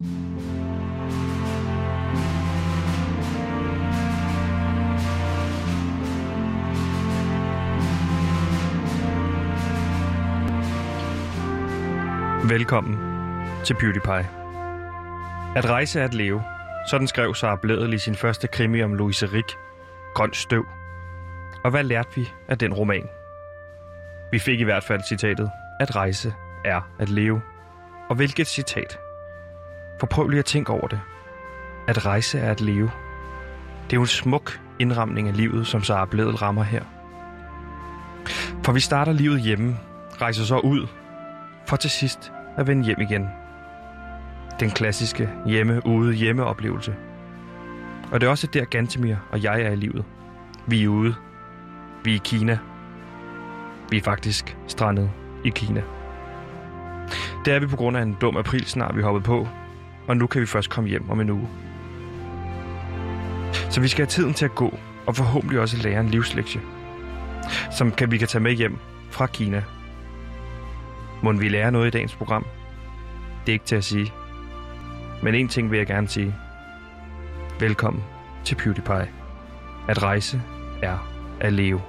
Velkommen til PewDiePie. At rejse er at leve. Sådan skrev Sara Blædel i sin første krimi om Louise Rick, Grøn støv. Og hvad lærte vi af den roman? Vi fik i hvert fald citatet, at rejse er at leve. Og hvilket citat? For prøv lige at tænke over det. At rejse er at leve. Det er jo en smuk indramning af livet, som Sara Blædel rammer her. For vi starter livet hjemme, rejser så ud, for til sidst at vende hjem igen. Den klassiske hjemme-ude-hjemme-oplevelse. Og det er også der Gantemir og jeg er i livet. Vi er ude. Vi er i Kina. Vi er faktisk strandet i Kina. Det er vi på grund af en dum aprilsnar, vi hoppede på, og nu kan vi først komme hjem om en uge. Så vi skal have tiden til at gå, og forhåbentlig også lære en livslektie, som kan, vi kan tage med hjem fra Kina. Må vi lære noget i dagens program? Det er ikke til at sige. Men en ting vil jeg gerne sige. Velkommen til PewDiePie. At rejse er at leve.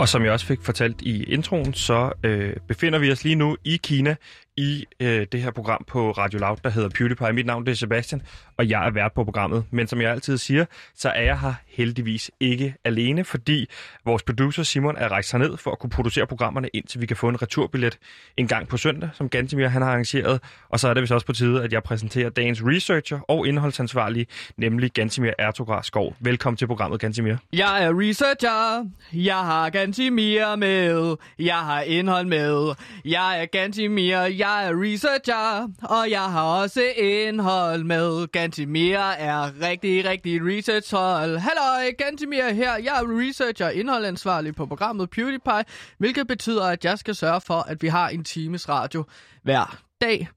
Og som jeg også fik fortalt i introen, så øh, befinder vi os lige nu i Kina i øh, det her program på Radio Loud, der hedder PewDiePie. Mit navn det er Sebastian, og jeg er vært på programmet. Men som jeg altid siger, så er jeg her heldigvis ikke alene, fordi vores producer Simon er rejst ned for at kunne producere programmerne, indtil vi kan få en returbillet en gang på søndag, som Gantemir han har arrangeret. Og så er det vist også på tide, at jeg præsenterer dagens researcher og indholdsansvarlig, nemlig Gantemir Ertogar Skov. Velkommen til programmet, Gantemir. Jeg er researcher. Jeg har Gantemir med. Jeg har indhold med. Jeg er Gantemir. Jeg er researcher. Og jeg har også indhold med. Gantimir er rigtig, rigtig researchhold. Halløj, Gantimir her. Jeg er researcher og indholdansvarlig på programmet PewDiePie, hvilket betyder, at jeg skal sørge for, at vi har en times radio hver dag.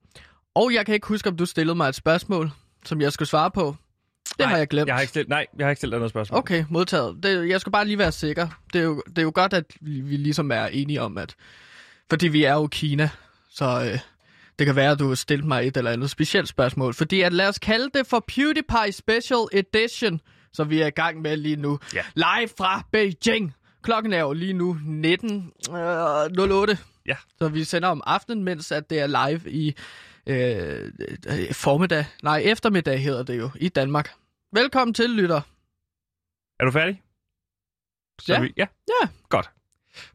Og jeg kan ikke huske, om du stillede mig et spørgsmål, som jeg skulle svare på. Det nej, har jeg glemt. Jeg har ikke stillet, nej, jeg har ikke stillet noget spørgsmål. Okay, modtaget. Det, jeg skal bare lige være sikker. Det er, jo, det er jo godt, at vi, vi ligesom er enige om, at... Fordi vi er jo Kina, så øh, det kan være, at du har stillet mig et eller andet specielt spørgsmål. Fordi at lad os kalde det for PewDiePie Special Edition, som vi er i gang med lige nu. Ja. Live fra Beijing. Klokken er jo lige nu 19.08. Øh, Ja. Så vi sender om aftenen, mens at det er live i øh, øh, formiddag. Nej, eftermiddag hedder det jo i Danmark. Velkommen til, lytter. Er du færdig? Så Ja. Vi, ja. Ja. Godt.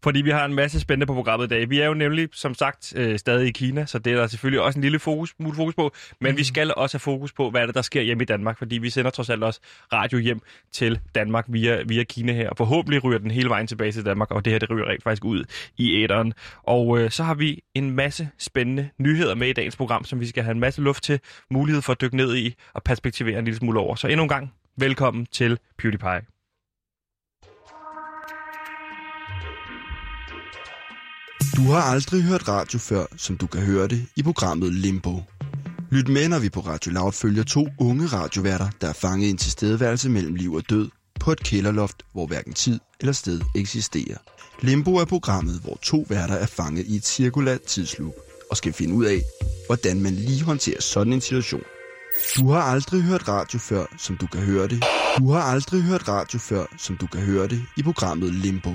Fordi vi har en masse spændende på programmet i dag. Vi er jo nemlig, som sagt, øh, stadig i Kina, så det er der selvfølgelig også en lille fokus, smule fokus på. Men mm. vi skal også have fokus på, hvad er det, der sker hjemme i Danmark, fordi vi sender trods alt også radio hjem til Danmark via, via Kina her. Forhåbentlig ryger den hele vejen tilbage til Danmark, og det her det ryger rent faktisk ud i æderen. Og øh, så har vi en masse spændende nyheder med i dagens program, som vi skal have en masse luft til, mulighed for at dykke ned i og perspektivere en lille smule over. Så endnu en gang, velkommen til PewDiePie. Du har aldrig hørt radio før, som du kan høre det i programmet Limbo. Lyt med, når vi på Radio Loud følger to unge radioværter, der er fanget i en tilstedeværelse mellem liv og død på et kælderloft, hvor hverken tid eller sted eksisterer. Limbo er programmet, hvor to værter er fanget i et cirkulært tidsloop og skal finde ud af, hvordan man lige håndterer sådan en situation. Du har aldrig hørt radio før, som du kan høre det. Du har aldrig hørt radio før, som du kan høre det i programmet Limbo.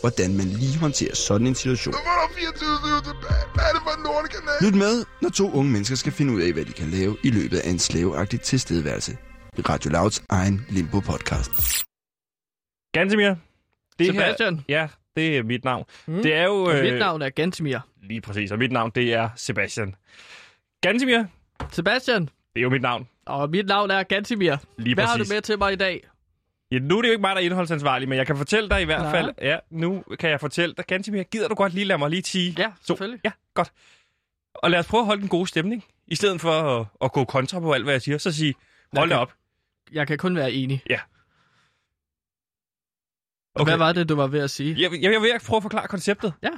hvordan man lige håndterer sådan en situation. Nu var der 24 tilbage. Hvad er det for en lortekanal? Lyt med, når to unge mennesker skal finde ud af, hvad de kan lave i løbet af en slaveagtig tilstedeværelse. I Radio Louds egen Limbo-podcast. Gantemir. Det Sebastian. Her, ja, det er mit navn. Mm. Det er jo... Og mit navn er Gantemir. Lige præcis, og mit navn, det er Sebastian. Gantemir, Sebastian. det er jo mit navn. Og mit navn er Gantimir. Lige Hvad har du præcis. med til mig i dag? Ja, nu er det jo ikke mig, der er indholdsansvarlig, men jeg kan fortælle dig i hvert Nej. fald... Ja, nu kan jeg fortælle dig, Gantemir, gider du godt lige lade mig lige sige? Ja, Så, selvfølgelig. ja, godt. Og lad os prøve at holde den gode stemning, i stedet for at, at gå kontra på alt, hvad jeg siger. Så sige, hold Okay. op. Jeg kan kun være enig. Ja. Okay. Hvad var det, du var ved at sige? Jeg, jeg, jeg vil prøve at forklare konceptet. Ja.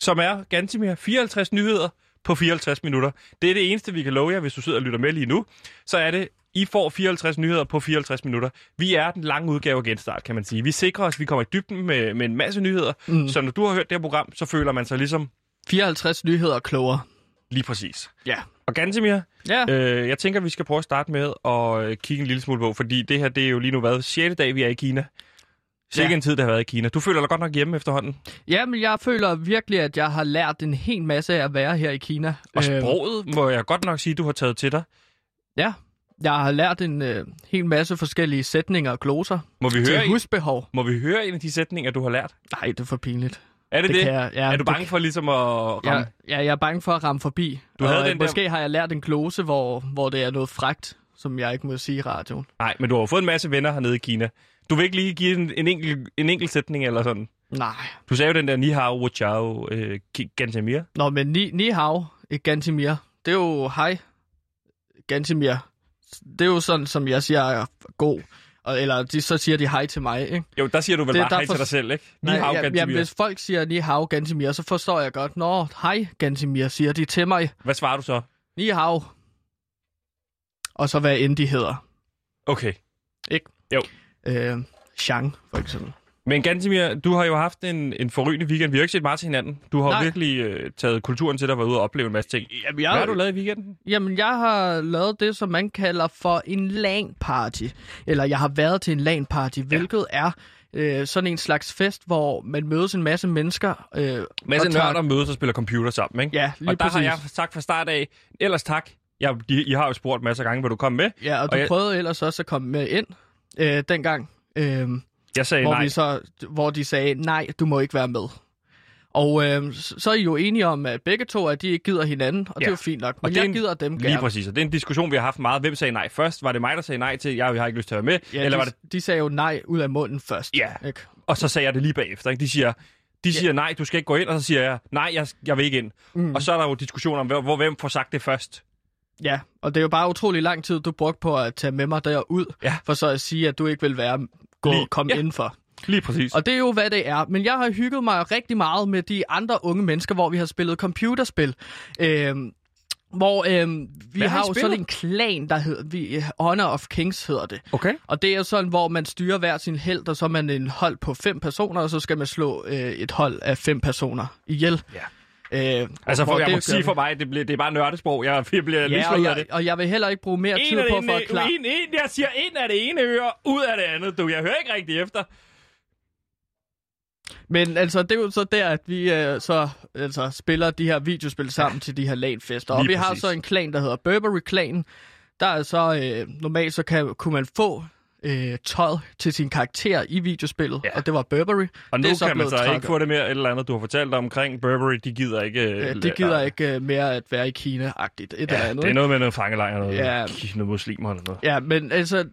Som er ganske mere 54 nyheder på 54 minutter. Det er det eneste, vi kan love jer, hvis du sidder og lytter med lige nu. Så er det, I får 54 nyheder på 54 minutter. Vi er den lange udgave af Genstart, kan man sige. Vi sikrer os, at vi kommer i dybden med, med en masse nyheder. Mm. Så når du har hørt det her program, så føler man sig ligesom 54 nyheder klogere. lige præcis. Ja. Og Gantemir, Ja. øh, jeg tænker, vi skal prøve at starte med at øh, kigge en lille smule på, fordi det her, det er jo lige nu været 6. dag, vi er i Kina. Sikke Ja. en tid, der har været i Kina. Du føler dig godt nok hjemme efterhånden. ja, men jeg føler virkelig, at jeg har lært en hel masse af at være her i Kina. Og Øhm, sproget må jeg godt nok sige, du har taget til dig. Ja, jeg har lært en øh, hel masse forskellige sætninger og gloser Må vi, til høre en, husbehov. må vi høre en af de sætninger, du har lært? Nej, det er for pinligt. Er det det? kan jeg, ja, er du det bange kan- for ligesom at ramme? Ja, ja, jeg er bange for at ramme forbi. Du havde og, den øh, der- Måske har jeg lært en glose, hvor, hvor det er noget fragt, som jeg ikke må sige i radioen. Nej, men du har jo fået en masse venner hernede i Kina. Du vil ikke lige give en, en, enkelt, en enkelt sætning eller sådan? Nej. Du sagde jo den der ni hao, wo chao, øh, ki- gantemir. Nå, men ni, ni hav, ikke Gantimir. Det er jo hej, Gantimir. Det er jo sådan, som jeg siger er god. Og, eller de, så siger de hej til mig, ikke? Jo, der siger du vel Det- bare hej for- til dig selv, ikke? Ni hao, ja, gantemir. jamen, hvis folk siger ni hav, Gantimir, så forstår jeg godt. Nå, hej, Gantimir, siger de til mig. Hvad svarer du så? Ni hav. Og så hvad end de hedder. Okay. Øh, Shang, for eksempel. Men Gantemir, du har jo haft en, en forrygende weekend. Vi har jo ikke set meget til hinanden. Du har Nej. virkelig øh, taget kulturen til dig og været ude og opleve en masse ting. Jamen, Hvad har du lavet i weekenden? Jamen, jeg har lavet det, som man kalder for en LAN-party. Eller jeg har været til en LAN-party, hvilket er øh, sådan en slags fest, hvor man mødes en masse mennesker. Øh, Masse og tager- nørder mødes og spiller computer sammen, ikke? Ja, lige og der præcis. har jeg sagt fra start af, ellers tak. Jeg, de, I har jo spurgt masser af gange, vil du komme med? Ja, og og du jeg- prøvede ellers også at komme med ind øh, dengang, øh, Jeg sagde hvor, nej. vi så, hvor de sagde, nej, du må ikke være med. Og øh, så er I jo enige om, at begge to, at de ikke gider hinanden, og ja. det er jo fint nok. Og Men det er jeg en- gider dem Lige gerne. præcis, og det er en diskussion, vi har haft meget. Hvem sagde nej først? Var det mig, der sagde nej til, jeg har ikke lyst til at være med? Ja, Eller de, var det... de sagde jo nej ud af munden først. Ja. Ikke? Og så sagde jeg det lige bagefter. Ikke? De siger, de siger nej, du skal ikke gå ind, og så siger jeg, nej, jeg, jeg vil ikke ind. Mm. Og så er der jo diskussion om, hvor, hvor hvem får sagt det først. Ja, og det er jo bare utrolig lang tid, du brugte på at tage med mig derud, Ja. for så at sige, at du ikke vil være gå, Lige- komme ja. indenfor. Lige præcis. Og det er jo, hvad det er. Men jeg har hygget mig rigtig meget med de andre unge mennesker, hvor vi har spillet computerspil. Øhm, hvor øhm, vi Hvad har har jo sådan en klan, der hedder vi, Honor of Kings hedder det. Okay. Og det er sådan, hvor man styrer hver sin held, og så er man en hold på fem personer, og så skal man slå øh, et hold af fem personer ihjel. Ja. Øh, Altså, for, jeg det må sige for mig, det, bliver, det er bare nørdesprog. Jeg, jeg bliver Ja, og af det. jeg, og jeg vil heller ikke bruge mere En tid på for at klare... en, en, jeg siger ind af det ene øre, ud af det andet. Du, jeg hører ikke rigtig efter. Men altså, det er jo så der, at vi øh, så altså, spiller de her videospil sammen ja. til de her LAN-fester. Og vi har præcis. så en klan, der hedder Burberry Clan. Der er så, øh, normalt så kan, kunne man få øh, tøj til sin karakter i videospillet, Ja. ja. og det var Burberry. Og nu det er så kan man så trækket. ikke få det mere et eller andet. Du har fortalt omkring Burberry, de gider ikke... Øh, de gider ikke øh, mere at være i Kina-agtigt. Et eller Ja, andet, det er noget med noget fangelejr, noget, Ja. noget muslimer eller noget. Ja, men altså,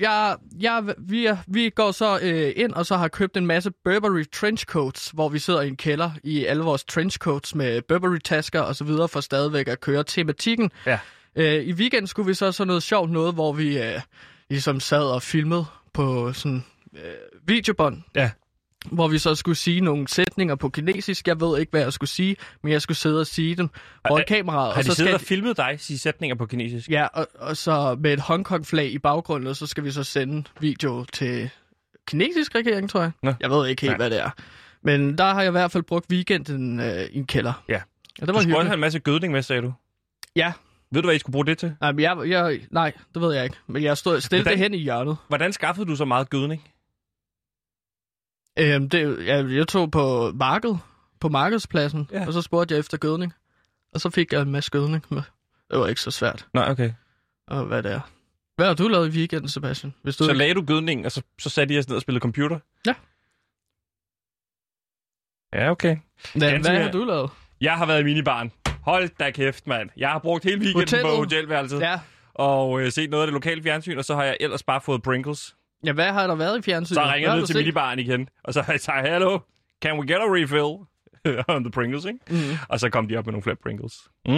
jeg, jeg, vi, er, vi går så øh, ind og så har købt en masse Burberry trenchcoats, hvor vi sidder i en kælder i alle vores trenchcoats med Burberry-tasker og så videre for stadigvæk at køre tematikken. Ja. Øh, I weekend skulle vi så sådan noget sjovt noget, hvor vi øh, ligesom sad og filmede på sådan øh, videobånd. Ja. Hvor vi så skulle sige nogle sætninger på kinesisk. Jeg ved ikke, hvad jeg skulle sige, men jeg skulle sidde og sige dem foran er- kameraet. Har og de så siddet skal og filmet dig sige sætninger på kinesisk? Ja, og, og så med et Hongkong-flag i baggrunden, så skal vi så sende video til kinesisk regering, tror jeg. Nå. Jeg ved ikke helt, Nej. hvad det er. Men der har jeg i hvert fald brugt weekenden øh, i en kælder. Ja. Og det Du var skulle også hyggeligt. have en masse gødning med, sagde du. Ja. Ved du, hvad I skulle bruge det til? Nej, men jeg, jeg, nej, det ved jeg ikke. Men jeg stod stille Hvordan- det hen i hjørnet. Hvordan skaffede du så meget gødning? Øhm, det, jeg, jeg tog på markedet, på markedspladsen, Ja. ja. og så spurgte jeg efter gødning. Og så fik jeg en masse gødning med. Det var ikke så svært, Nej, okay. og hvad det er. Hvad har du lavet i weekenden, Sebastian? Hvis du Så ikke... lagde du gødningen, og så, så satte os ned og spillede computer? Ja. Ja, okay. Hvad, Ganske hvad mere- har du lavet? Jeg har været i minibarn. Hold da kæft, mand. Jeg har brugt hele weekenden Hotellet. på hotelværelset. Ja. Og øh, set noget af det lokale fjernsyn, og så har jeg ellers bare fået Pringles. ja, hvad har der været i fjernsynet? Så har jeg ned til minibaren igen, og så har jeg sagt, hello, can we get a refill? on the Pringles, ikke? Mm. Og så kom de op med nogle flere Pringles. Mm.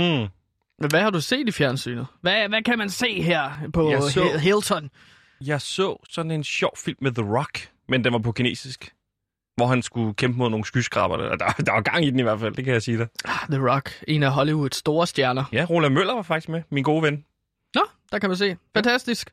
Men hvad har du set i fjernsynet? Hvad, hvad kan man se her på Jeg så- Hi- Hilton? Jeg så sådan en sjov film med The Rock, men den var på kinesisk. Hvor han skulle kæmpe mod nogle skyskraber. Der, der, der var gang i den i hvert fald, det kan jeg sige dig. Ah, The Rock, en af Hollywoods store stjerner. Ja, Roland Møller var faktisk med, min gode ven. Nå, der kan man se. Fantastisk.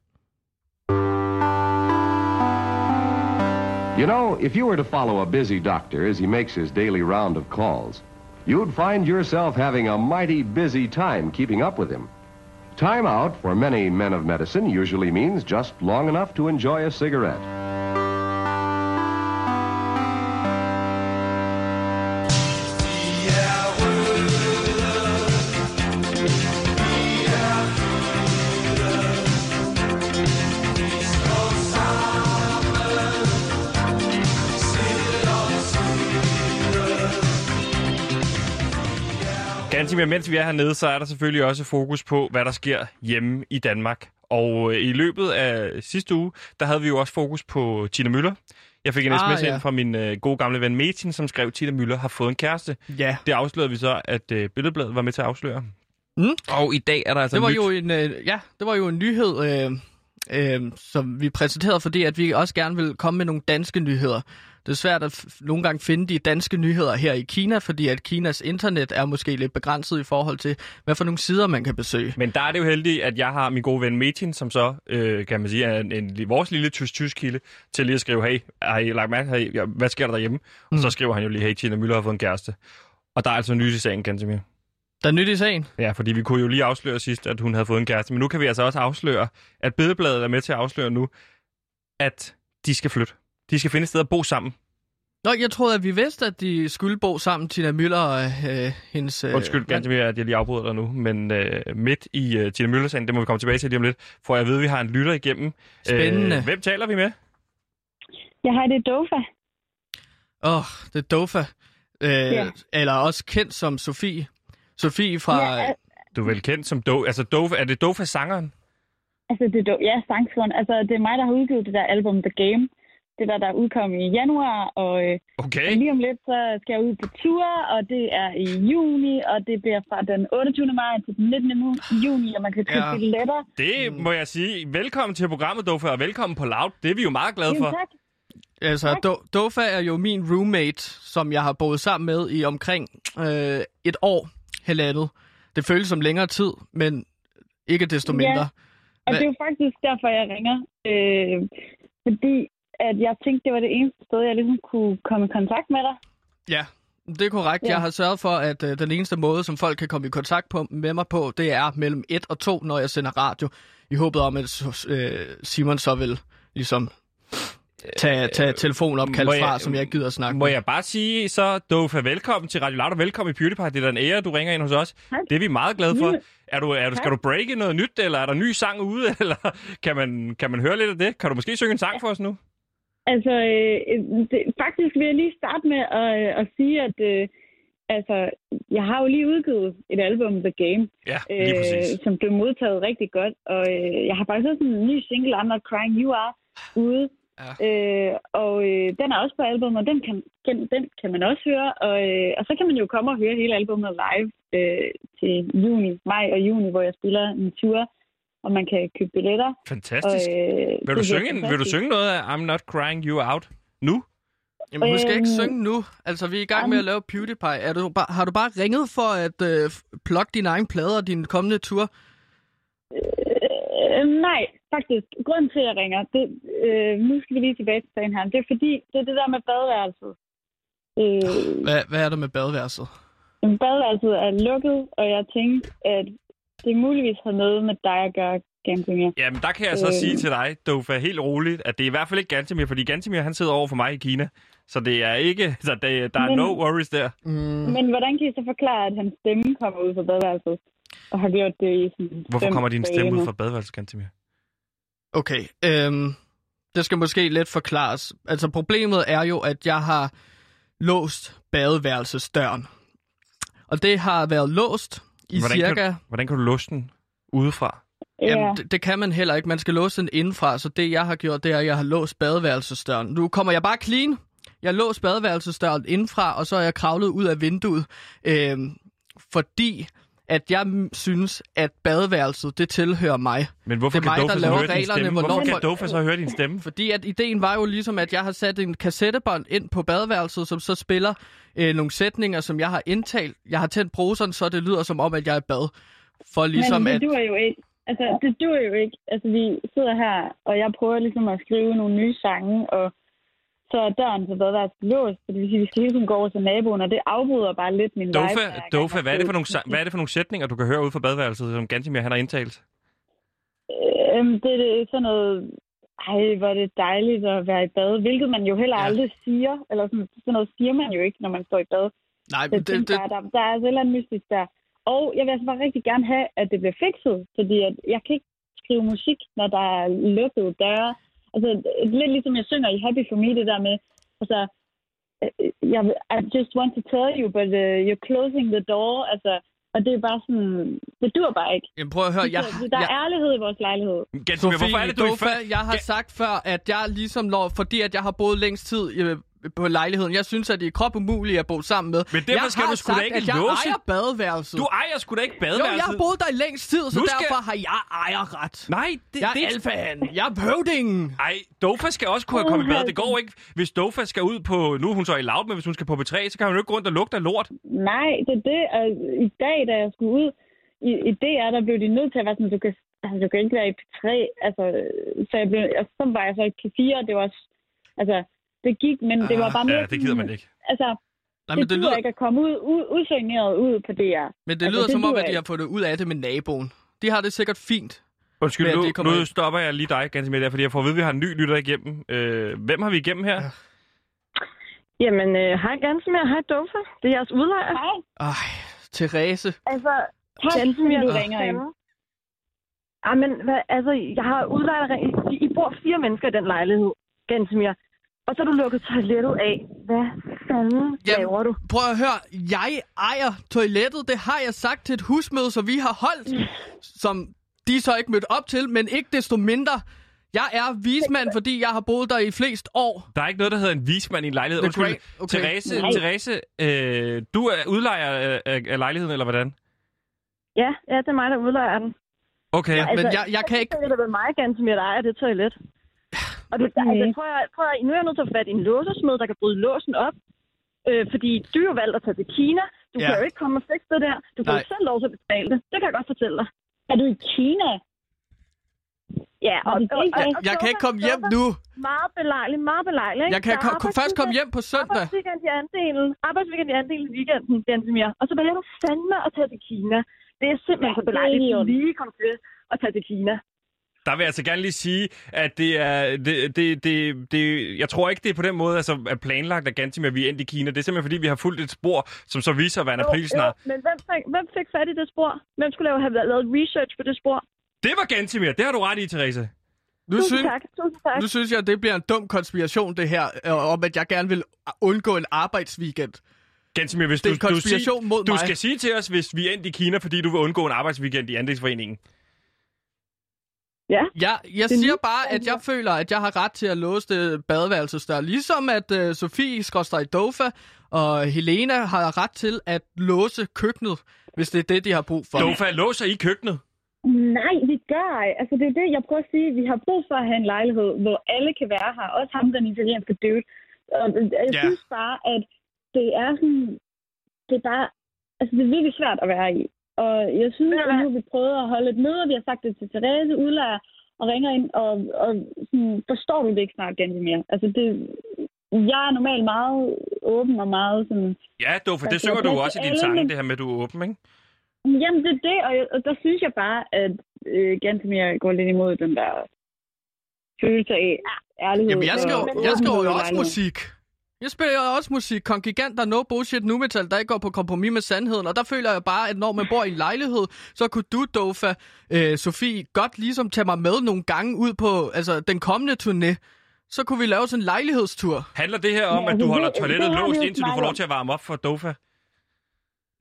You know, if you were to follow a busy doctor as he makes his daily round of calls, you'd find yourself having a mighty busy time keeping up with him. Time out for many men of medicine usually means just long enough to enjoy a cigarette. Ganske mere, mens vi er hernede, så er der selvfølgelig også fokus på, hvad der sker hjemme i Danmark. Og øh, i løbet af sidste uge, der havde vi jo også fokus på Tina Møller. Jeg fik en Ah, sms ja. ind fra min øh, gode gamle ven Metin, som skrev, at Tina Møller har fået en kæreste. Ja, Det afslørede vi så, at øh, Billedbladet var med til at afsløre. Mm. Og i dag er der altså det var nyt. jo en, øh, ja, det var jo en nyhed, øh, øh, som vi præsenterede, fordi at vi også gerne vil komme med nogle danske nyheder. Det er svært at nogle gange finde de danske nyheder her i Kina, fordi at Kinas internet er måske lidt begrænset i forhold til, hvad for nogle sider man kan besøge. Men der er det jo heldigt, at jeg har min gode ven Metin, som så, øh, kan man sige, er en, en, vores lille tysk-tysk kilde, til lige at skrive, hey, har I lagt mærke, hey, hvad sker der derhjemme? Mm. Og så skriver han jo lige, hey, Tina Møller har fået en kæreste. Og der er altså nyt i sagen, Gantemir. Der er nyt i sagen. Ja, fordi vi kunne jo lige afsløre sidst, at hun havde fået en kæreste. Men nu kan vi altså også afsløre, at Billedbladet er med til at afsløre nu, at de skal flytte. De skal finde et sted at bo sammen. Nå, jeg troede, at vi vidste, at de skulle bo sammen, Tina Møller og øh, hendes... Øh, Undskyld, Gantemir, at jeg lige afbryder dig nu, men øh, midt i øh, Tina Møller-sagen, det må vi komme tilbage til lige om lidt, for jeg ved, at vi har en lytter igennem. Spændende. Øh, hvem taler vi med? Jeg har det Dofa. Åh, oh, det er Dofa. Øh, Ja. Eller også kendt som Sofie. Sofie fra... Ja, al- Du er vel kendt som Do... Altså, Dofa, er det Dofa-sangeren? altså, det er Do- ja, sangskriveren. Altså, det er mig, der har udgivet det der album The Game. Det der, der udkom i januar, og øh, Okay. lige om lidt, så skal jeg ud på tur, og det er i juni, og det bliver fra den 28. maj til den 19. mu- juni, og man kan købe Ja. ja. billetter. Det må jeg sige. Velkommen til programmet, Dofa, og velkommen på Loud. Det er vi jo meget glade for. Jamen, tak. Altså, Do- Dofa er jo min roommate, som jeg har boet sammen med i omkring øh, et år, halvandet. Det føles som længere tid, men ikke desto Ja. mindre. Og Hvad- det er jo faktisk derfor, jeg ringer. Øh, fordi at jeg tænkte, det var det eneste sted, jeg ligesom kunne komme i kontakt med dig. Ja, det er korrekt. Ja. Jeg har sørget for, at øh, den eneste måde, som folk kan komme i kontakt på, med mig på, det er mellem 1 og 2, når jeg sender radio. I håbet om, at øh, Simon så vil ligesom tage, tage telefonopkald jeg- fra, som jeg ikke gider at snakke Må med. jeg bare sige så, Dofa, velkommen til Radio Loud, og velkommen i PewDiePie. Det er en ære, du ringer ind hos os. Tak. Det er vi meget glade for. Er du, er du, skal du breake noget nyt, eller er der ny sang ude, eller kan man, kan man høre lidt af det? Kan du måske synge en sang for os nu? Altså, øh, det, faktisk vil jeg lige starte med at, øh, at sige, at øh, altså, jeg har jo lige udgivet et album, The Game, Ja, øh, som blev modtaget rigtig godt. Og øh, jeg har faktisk også en ny single, I'm Not Crying You Are, ude. Ja. Øh, og øh, den er også på albumet, og den kan, den, den kan man også høre. Og, øh, og så kan man jo komme og høre hele albumet live øh, til juni, maj og juni, hvor jeg spiller en tur, og man kan købe billetter. Fantastisk. Og, øh, Vil du, synge, en- vil du fantastisk. synge noget af I'm Not Crying You Out nu? Jamen, du skal ikke Øhm, synge nu. Altså, vi er i gang med at lave PewDiePie. Er du bare, har du bare ringet for at øh, plukke dine egne plader og din kommende tur? Øh, nej, faktisk. Grunden til, at jeg ringer, det, øh, nu skal vi lige tilbage til sagen her. Det er fordi, det er det der med badeværelset. Øh, Hvad, hvad er der med badeværelset? badeværelset er lukket, og jeg tænkte, at det muligvis har noget med dig at gøre, Gantemir. Jamen, der kan jeg så Øh. sige til dig, Dofa, helt roligt, at det er i hvert fald ikke Gantemir, fordi Gantemir, han sidder over for mig i Kina. Så det er ikke, så det, der er Men- no worries der. Mm. Men hvordan kan I så forklare, at hans stemme kommer ud fra badeværelset? Og har gjort det i sådan Hvorfor kommer din stemme ud fra badeværelset, Gantemir? Okay, øhm, det skal måske lidt forklares. Altså, problemet er jo, at jeg har låst badeværelsesdøren. Og det har været låst i Hvordan cirka... Kan, hvordan kan du låse den udefra? Ja, Jamen, det, det kan man heller ikke. Man skal låse den indenfra, så det jeg har gjort, det er, at jeg har låst badeværelsesdøren. Nu kommer jeg bare clean. Jeg lå badeværelsesdøren indenfra, og så er jeg kravlet ud af vinduet, øh, fordi at jeg synes, at badeværelset, det tilhører mig. Men hvorfor Det er kan mig, der Dofa så laver høre din reglerne, stemme? hvornår Hvorfor kan Dofa så høre din stemme? Fordi at ideen var jo ligesom, at jeg har sat en kassettebånd ind på badeværelset, som så spiller øh, nogle sætninger, som jeg har indtalt. Jeg har tændt bruseren, så det lyder som om, at jeg er i bad. For ligesom Men det duer jo ikke. Altså, det duer jo ikke. Altså, vi sidder her, og jeg prøver ligesom at skrive nogle nye sange, og så er døren til badeværelset låst, så det vil sige, at vi skal hele tiden gå over til naboen, og det afbryder bare lidt min Dofa, vibe. Dofa hvad, er det for nogle, hvad er det for nogle sætninger, du kan høre ud fra badeværelset, som Gantimir han har indtalt? Øhm, det, det er sådan noget, ej, hvor er det dejligt at være i bad, hvilket man jo heller Ja. aldrig siger, eller sådan, sådan noget siger man jo ikke, når man står i bad. Nej, Jeg det, det, bare, der, der er altså et eller andet mystisk der. Og jeg vil altså bare rigtig gerne have, at det bliver fikset, fordi at jeg kan ikke skrive musik, når der er lukkede døre. Altså, lidt ligesom jeg synger i Happy For Me, det der med, altså, øh, jeg, I just want to tell you, but uh, you're closing the door, altså, og det er bare sådan, det dur bare ikke. Jamen, prøv at høre, jeg, der er jeg, ærlighed i vores lejlighed. Sofie, hvorfor er det, du ikke... Jeg har sagt før, at jeg ligesom når, fordi at jeg har boet længst tid øh, på lejligheden, jeg synes, at det er krop umuligt at bo sammen med. Men derfor jeg skal har du sgu da sagt, ikke at jeg låse- ejer badeværelset. Du ejer sgu da ikke jo, jeg badeværelset. har boet der i længst tid, så skal- derfor har jeg ejerret. Nej, det, Jeg det er alfaen. Jeg er høvdingen. Ej, Dofa skal også kunne have kommet i bad. Det går ikke, hvis Dofa skal ud på... Nu er hun så i loud, men hvis hun skal på B3, så kan hun jo ikke gå rundt og lugte af lort. Nej, det er det. Og I dag, da jeg skulle ud i, i DR, der blev de nødt til at være sådan, du kan, altså, du kan ikke være i P3. Altså, så, jeg blev, og så var jeg så i P4, og det var også, altså, det gik, men det var bare mere Ja, det gider man ikke. Altså, Nej, det, men det det lyder, ikke at komme ud, ud udsigneret ud på DR. men det altså, lyder det som om, at de har fået det ud af det med naboen. De har det sikkert fint. Undskyld, nu, nu ind. stopper jeg lige dig, ganske med der, fordi jeg får at vide, at vi har en ny lytter igennem. Øh, hvem har vi igennem her? Jamen, øh, hej Gansomir, hej Dofa. Det er jeres udlejer. Nej, Ej, Therese. Altså, Gansomir, du ringer ind. Ja, men hvad, altså, jeg har udlejer... I, I bor fire mennesker i den lejlighed, Gansomir. Og så har du lukket toilettet af. Hvad fanden Jamen, laver du? Prøv at høre, jeg ejer toilettet. Det har jeg sagt til et husmøde, så vi har holdt, som de så ikke mødt op til, men ikke desto mindre. Jeg er vismand, fordi jeg har boet der i flest år. Der er ikke noget, der hedder en vismand i en lejlighed. Undskyld, great- okay. Therese, Nej. Therese øh, du er udlejer af, af, lejligheden, eller hvordan? Ja, ja, det er mig, der udlejer den. Okay. Ja, men jeg, jeg kan ikke... Det er ved mig, Gansomir, der ejer det toilet. Og det, altså, prøv, at, prøv at, nu er jeg nødt til at få fat i en låsersmed, der kan bryde låsen op. Øh, fordi du jo valgt at tage til Kina. Du Ja. kan jo ikke komme og fikse det der. Du får Nej. selv lov til at betale det. Det kan jeg godt fortælle dig. er du i Kina? Ja, Har og, og, det? og, Jeg, og jeg kan ikke komme hjem nu. Meget belejligt, meget belejligt. Ikke? Jeg kan Der er ko- ko- først komme hjem på søndag. Arbejdsweekend i andelen. Arbejdsweekend i andelen i weekenden, Gansimir. Og så vælger du fandme at tage til Kina. Det er simpelthen Ja, så belejligt, det er at lige kom til at tage til Kina. Der vil jeg altså gerne lige sige, at det er... Det, det, det, det, jeg tror ikke, det er på den måde altså, er planlagt af Gantimir, at vi er endt i Kina. Det er simpelthen, fordi vi har fulgt et spor, som så viser være en aprilsnar. men hvem fik, hvem fik fat i det spor? Hvem skulle lave, have lavet research på det spor? Det var Gantimir. Det har du ret i, Therese. Nu, Tusind synes, tak, tusind tak. nu synes jeg, at det bliver en dum konspiration, det her, øh, om at jeg gerne vil undgå en arbejdsweekend. Gantimir, hvis Det er du, en du, sig, mod du mig. skal sige til os, hvis vi er endt i Kina, fordi du vil undgå en arbejdsweekend i andelsforeningen. Ja, Jeg, jeg Det er siger nu, bare, at jeg føler, at jeg har ret til at låse det badeværelsesdør. Ligesom at uh, Sofie, Skorstrej Dofa og Helena har ret til at låse køkkenet, hvis det er det, de har brug for. Dofa, låser I køkkenet? Nej, vi gør ej. Altså, det er det, jeg prøver at sige. Vi har brug for at have en lejlighed, hvor alle kan være her. Også ham, den italienske dude. Og jeg Ja. synes bare, at det er sådan... Det er bare... Altså, det er virkelig svært at være i. Og jeg synes, du at nu har vi prøvet at holde et møde, og vi har sagt det til Therese, udlejer, og ringer ind, og, og sådan, forstår du det ikke snart, Ganske mere? Altså, det, jeg er normalt meget åben og meget sådan... Ja, Dofa, det Altså, synger du plads også i din alle, sang, men- det her med, at du er åben, ikke? Jamen, det er det, og, jeg, og der synes jeg bare, at øh, Gantemir går lidt imod den der følelse af ærlighed. Jamen, jeg skriver, jeg skriver jo også musik. Jeg spiller også musik. Kongigant, der er no bullshit nu metal, der ikke går på kompromis med sandheden. Og der føler jeg bare, at når man bor i en lejlighed, så kunne du, Dofa, øh, Sofie, godt ligesom tage mig med nogle gange ud på altså, den kommende turné. Så kunne vi lave sådan en lejlighedstur. Handler det her om, Ja, at du holder det- toilettet det låst, indtil du får lov til at varme op for Dofa?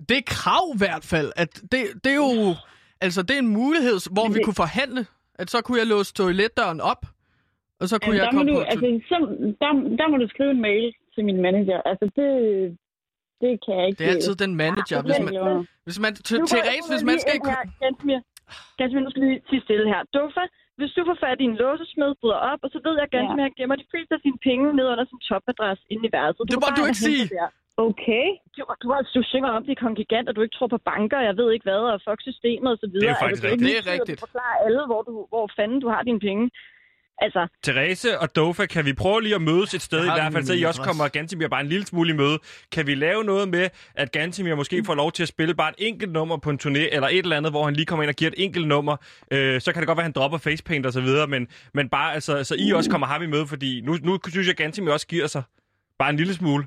Det er krav i hvert fald. At det, det er jo... Altså, det er en mulighed, hvor vi kunne forhandle. At så kunne jeg låse toiletdøren op, og så kunne Altså, jeg komme du, på... altså, så, der, der må du skrive en mail til min manager. Altså, det, det kan jeg ikke. Det er altid den manager. Hvis man, hvis man, til, Nu Therese, hvis man skal... Gansomir. Gansomir, nu skal vi lige sige stille her. Duffa, hvis du får fat i en låsesmed, bryder op, og så ved jeg, at Gansomir ja. gemmer de fleste af sine penge ned under sin topadresse inde i værelset. Det må du ikke sige. der. Okay. Du, du, du synger om, det er kongigant, og du ikke tror på banker, jeg ved ikke hvad, og fuck systemet og så videre. Det er faktisk altså, rigtigt. Det er rigtigt. at Du forklarer alle, hvor, du, hvor fanden du har dine penge. Altså, Therese og Dofa, kan vi prøve lige at mødes et sted i hvert fald, så I også kommer Gantimir bare en lille smule i møde. Kan vi lave noget med, at Gantimir måske får lov til at spille bare et enkelt nummer på en turné, eller et eller andet, hvor han lige kommer ind og giver et enkelt nummer. Øh, så kan det godt være, at han dropper facepaint og så videre, men, men bare, altså, så I også kommer ham i møde, fordi nu, nu synes jeg, at Gantimir også giver sig. Bare en lille smule.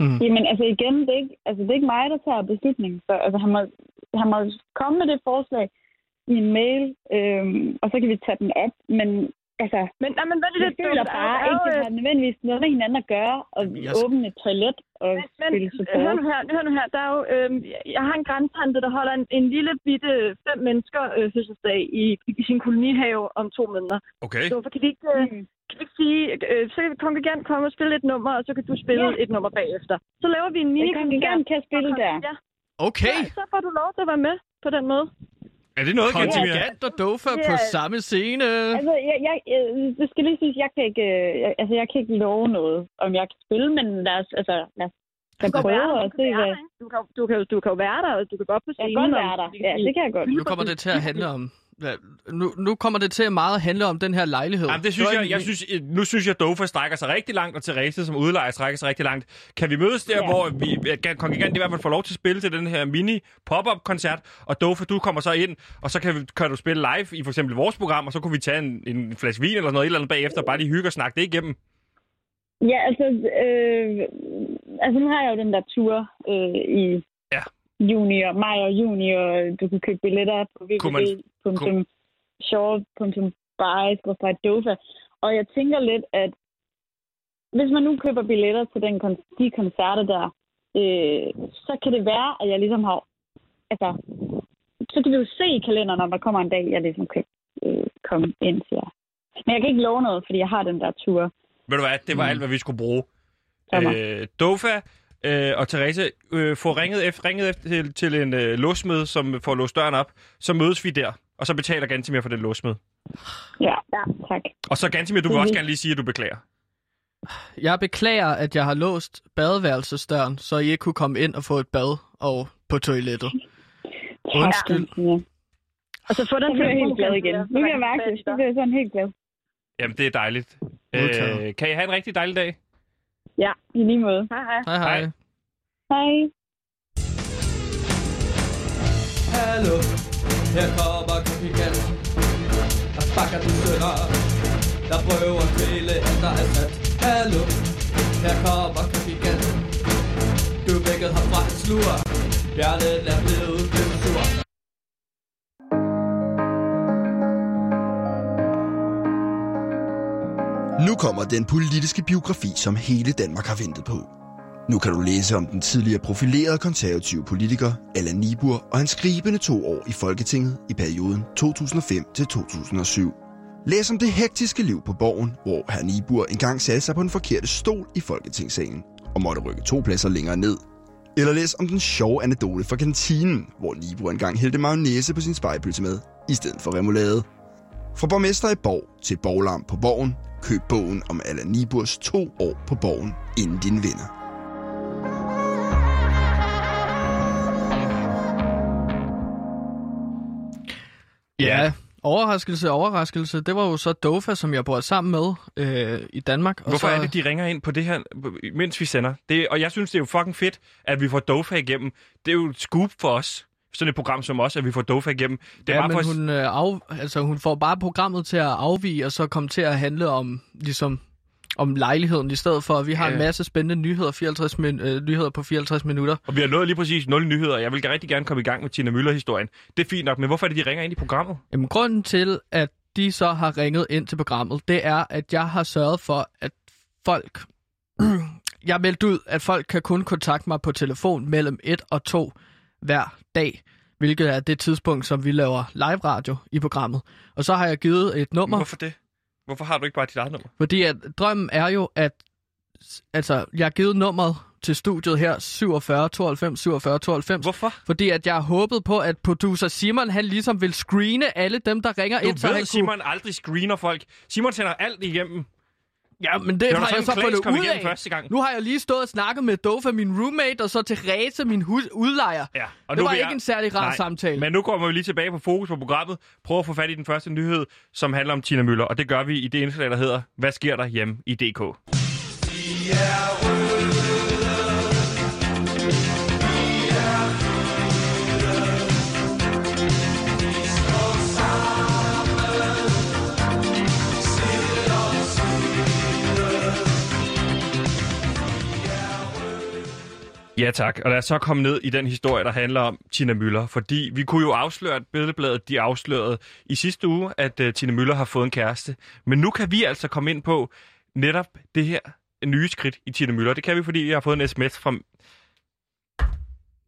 Jamen, altså igen, det er ikke, altså, det er ikke mig, der tager beslutningen. Så altså, han, må, han må komme med det forslag i en mail, øhm, og så kan vi tage den op. Men altså, men, nej, men hvad er jeg det, føler dumt? bare Altså, ikke, er det har nødvendigvis noget med hinanden at gøre, at jeg åbne et toilet og Men, spille hør support. nu her, hør nu her. Der er jo, øh, jeg har en græntante, der holder en, en lille bitte fem mennesker øh, fødselsdag i, i sin kolonihave om to måneder. Okay. Så kan vi ikke, øh, Mm. kan vi ikke sige, øh, så kan kongregant komme og spille et nummer, og så kan du spille Ja. et nummer bagefter. Så laver vi en mini Jeg kan spille der. Ja, Okay. så, så får du lov til at være med på den måde. Er det noget, Gantimir? Kongigant og Dofa på samme scene. Altså, jeg, jeg, jeg, det skal lige siges, jeg kan ikke, jeg, altså, jeg kan ikke love noget, om jeg kan spille, men lad os, altså, lad os Du kan, prøve være, og du, se, kan være hvad... der, du, kan, du, kan, du kan jo være der, og du kan gå op på Jeg scenen. kan godt være der. Ja, det kan jeg godt. Nu kommer det til at handle om... Nu, nu kommer det til at meget handle om den her lejlighed. Jamen, det synes jeg, jeg synes, øh, nu synes jeg, at Dofa strækker sig rigtig langt, og Therese som udlejer strækker sig rigtig langt. Kan vi mødes der, Ja. hvor vi, at Kongigant i hvert fald får lov til at spille til den her mini pop-up-koncert, og Dofa, du kommer så ind, og så kan, vi, kan du spille live i for eksempel vores program, og så kunne vi tage en, en flaske vin eller sådan noget, et eller andet bagefter, og bare lige hygge og snakke det igennem. Ja, altså, øh, altså nu har jeg jo den der tur øh, i Ja. juni og maj og juni, og du kan købe billetter på Kunne man- www.short.by-dofa. Og jeg tænker lidt, at hvis man nu køber billetter til den, de koncerter der, øh, så kan det være, at jeg ligesom har... Altså, så kan vi jo se i kalenderen, når der kommer en dag, jeg ligesom kan øh, komme ind til jer. Men jeg kan ikke love noget, fordi jeg har den der tur. Ved du hvad, det var Mm. alt, hvad vi skulle bruge. Øh, Dofa øh, og Therese øh, får ringet, efter, ringet efter til, til en øh, låsmed, som får låst døren op. Så mødes vi der, og så betaler Gantimir for den låsmed. Ja, ja, tak. Og så Gantimir, du vil også gerne lige sige, at du beklager. Jeg beklager, at jeg har låst badeværelsesdøren, så I ikke kunne komme ind og få et bad og på toilettet. Undskyld. Ja. Og så få den bliver telefon, helt glad igen. Nu kan jeg mærke det. dig. bliver jeg sådan helt glad. Jamen, det er dejligt. Modtaget. Øh, kan I have en rigtig dejlig dag? Ja, i lige måde. Hej, hej. Hej hej. Hej. Hej. Hallo, her kommer kopikanten Der bakker du sønder. Der prøver at kvæle, alt der er sat. Hallo, her kommer kopikanten Du er vækket herfra en slur. Hjertet er blevet blevet sur. Nu kommer den politiske biografi, som hele Danmark har ventet på. Nu kan du læse om den tidligere profilerede konservative politiker Allan Nibur og hans skribende to år i Folketinget i perioden 2005-2007. Læs om det hektiske liv på borgen, hvor herr Nibur engang satte sig på den forkerte stol i Folketingssalen og måtte rykke to pladser længere ned. Eller læs om den sjove anekdote fra kantinen, hvor Nibur engang hældte mayonnaise på sin spejpølse med, i stedet for remoulade. Fra borgmester i Borg til borglarm på Borgen, køb bogen om Allan Niburs to år på Borgen, inden din vinder. Ja, overraskelse, overraskelse. Det var jo så Dofa, som jeg bor sammen med øh, i Danmark. Og Hvorfor så, er det, de ringer ind på det her, mens vi sender? Det, og jeg synes, det er jo fucking fedt, at vi får Dofa igennem. Det er jo et scoop for os. Sådan et program som os, at vi får Dofa igennem. Det er ja, bare men for hun, øh, af, altså, hun får bare programmet til at afvige, og så komme til at handle om, ligesom, om lejligheden, i stedet for, vi har Ja. en masse spændende nyheder, 54 min, øh, nyheder på 54 minutter. Og vi har nået lige præcis 0 nyheder. Jeg vil rigtig gerne komme i gang med Tina Møller-historien. Det er fint nok, men hvorfor er det, de ringer ind i programmet? Jamen, grunden til, at de så har ringet ind til programmet, det er, at jeg har sørget for, at folk... jeg meldt ud, at folk kan kun kontakte mig på telefon mellem 1 og 2 hver dag, hvilket er det tidspunkt, som vi laver live radio i programmet. Og så har jeg givet et nummer, Hvorfor det? Hvorfor har du ikke bare dit eget nummer? fordi at drømmen er jo, at altså, jeg har givet nummeret til studiet her, 47 92 47 92. Hvorfor? Fordi at jeg har håbet på, at producer Simon, han ligesom vil screene alle dem, der ringer Du ind, så ved, han Simon aldrig screener folk. Simon sender alt igennem. Ja, men det, Det var har sådan, jeg så fundet kom ud af. første gang. Nu har jeg lige stået og snakket med Dofa, min roommate, og så Therese, min hus- udlejer. Ja, og det nu var vil ikke jeg- en særlig rar Nej, samtale. Men nu kommer vi lige tilbage på fokus på programmet. Prøv at få fat i den første nyhed, som handler om Tina Møller. Og det gør vi i det indslag, der hedder Hvad sker der hjemme i DK? Ja tak, og lad os så komme ned i den historie, der handler om Tina Møller. Fordi vi kunne jo afsløre, at Billedbladet de afslørede i sidste uge, at uh, Tina Møller har fået en kæreste. Men nu kan vi altså komme ind på netop det her nye skridt i Tina Møller. Det kan vi, fordi vi har fået en sms fra...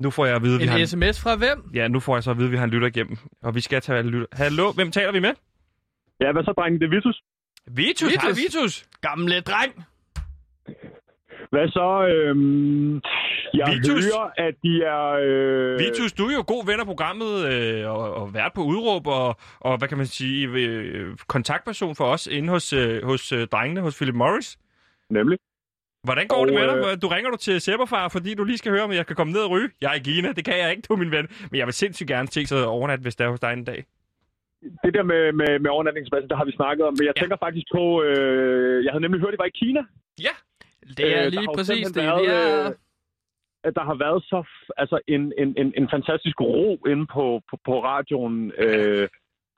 Nu får jeg at vide, at vi En har sms fra hvem? Ja, nu får jeg så at vide, at vi har en lytter igennem. Og vi skal tage alle lytter. Hallo, hvem taler vi med? Ja, hvad så, drenge? Det er Vitus. Vitus, Vitus. hej Vitus. Gamle dreng. Hvad så? Øhm, jeg Vitus? hører, at de er... Øh, Vitus, du er jo god ven af programmet øh, og, og vært på udråb og, og hvad kan man sige, øh, kontaktperson for os inde hos, øh, hos øh, drengene, hos Philip Morris. Nemlig. Hvordan går Og, det med øh, dig? Du ringer du til Sæberfar, fordi du lige skal høre, om jeg kan komme ned og ryge. Jeg er i Gina, det kan jeg ikke, du min ven. Men jeg vil sindssygt gerne se sig overnat, hvis det er hos dig en dag. Det der med, med, med overnatningspladsen, der har vi snakket om. Men jeg Ja. tænker faktisk på... Øh, jeg havde nemlig hørt, at I var i Kina. Ja, Det er Øh, lige præcis det. været, er... øh, at der har været så altså en, en, en, en fantastisk ro inde på, på, på radioen. Øh,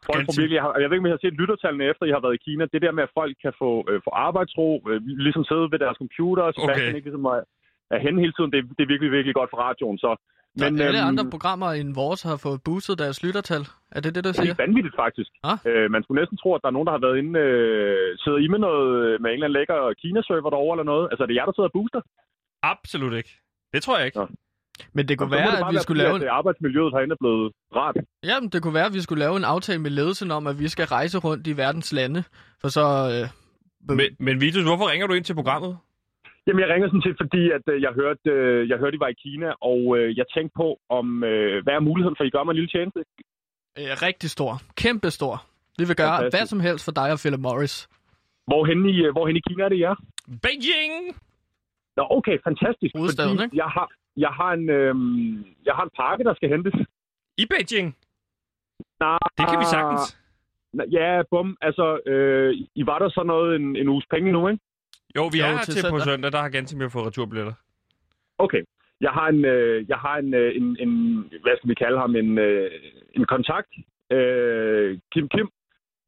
folk får virkelig, jeg, har, jeg ved ikke, om I har set lyttertallene efter, I har været i Kina. Det der med, at folk kan få, øh, få arbejdsro, øh, ligesom sidde ved deres computer, så okay. ikke ligesom er, er henne hele tiden. Det, det er virkelig, virkelig godt for radioen. Så, Men, alle øhm, andre programmer end vores har fået boostet deres lyttertal. Er det det, du Det er siger? vanvittigt, faktisk. Ah. Øh, man skulle næsten tro, at der er nogen, der har været inde... Øh, sidder I med noget med en eller anden lækker Kina-server derovre eller noget? Altså, er det jer, der sidder og booster? absolut ikke. Det tror jeg ikke. Nå. Men det kunne Så være, det at vi være skulle lave en... at øh, arbejdsmiljøet herinde er blevet rart. Jamen, det kunne være, at vi skulle lave en aftale med ledelsen om, at vi skal rejse rundt i verdens lande. For så... Øh, Men, men Vitus, hvorfor ringer du ind til programmet? Jamen, jeg ringer sådan set, fordi at, øh, jeg, hørte, øh, jeg hørte, I var i Kina, og øh, jeg tænkte på, om øh, hvad er muligheden for, at I gør mig en lille tjeneste? øh, rigtig stor. Kæmpe stor. Vi vil gøre Fantastisk. hvad som helst for dig og Philip Morris. Hvorhen i, øh, hvorhen i Kina er det, jer? Beijing! Nå, okay, fantastisk. Hovedstaden, fordi ikke? Jeg har, jeg, har en, øh, jeg har en pakke, der skal hentes. I Beijing. Nej, Det kan vi sagtens. Ja, bum. Altså, øh, I var der så noget en, en uges penge nu, ikke? Jo, vi Jo, er her til til på søndag. Der har Gantimir fået returbilletter. Okay. Jeg har en, øh, jeg har en, øh, en, en, hvad skal vi kalde ham, en, øh, en kontakt. Øh, Kim Kim.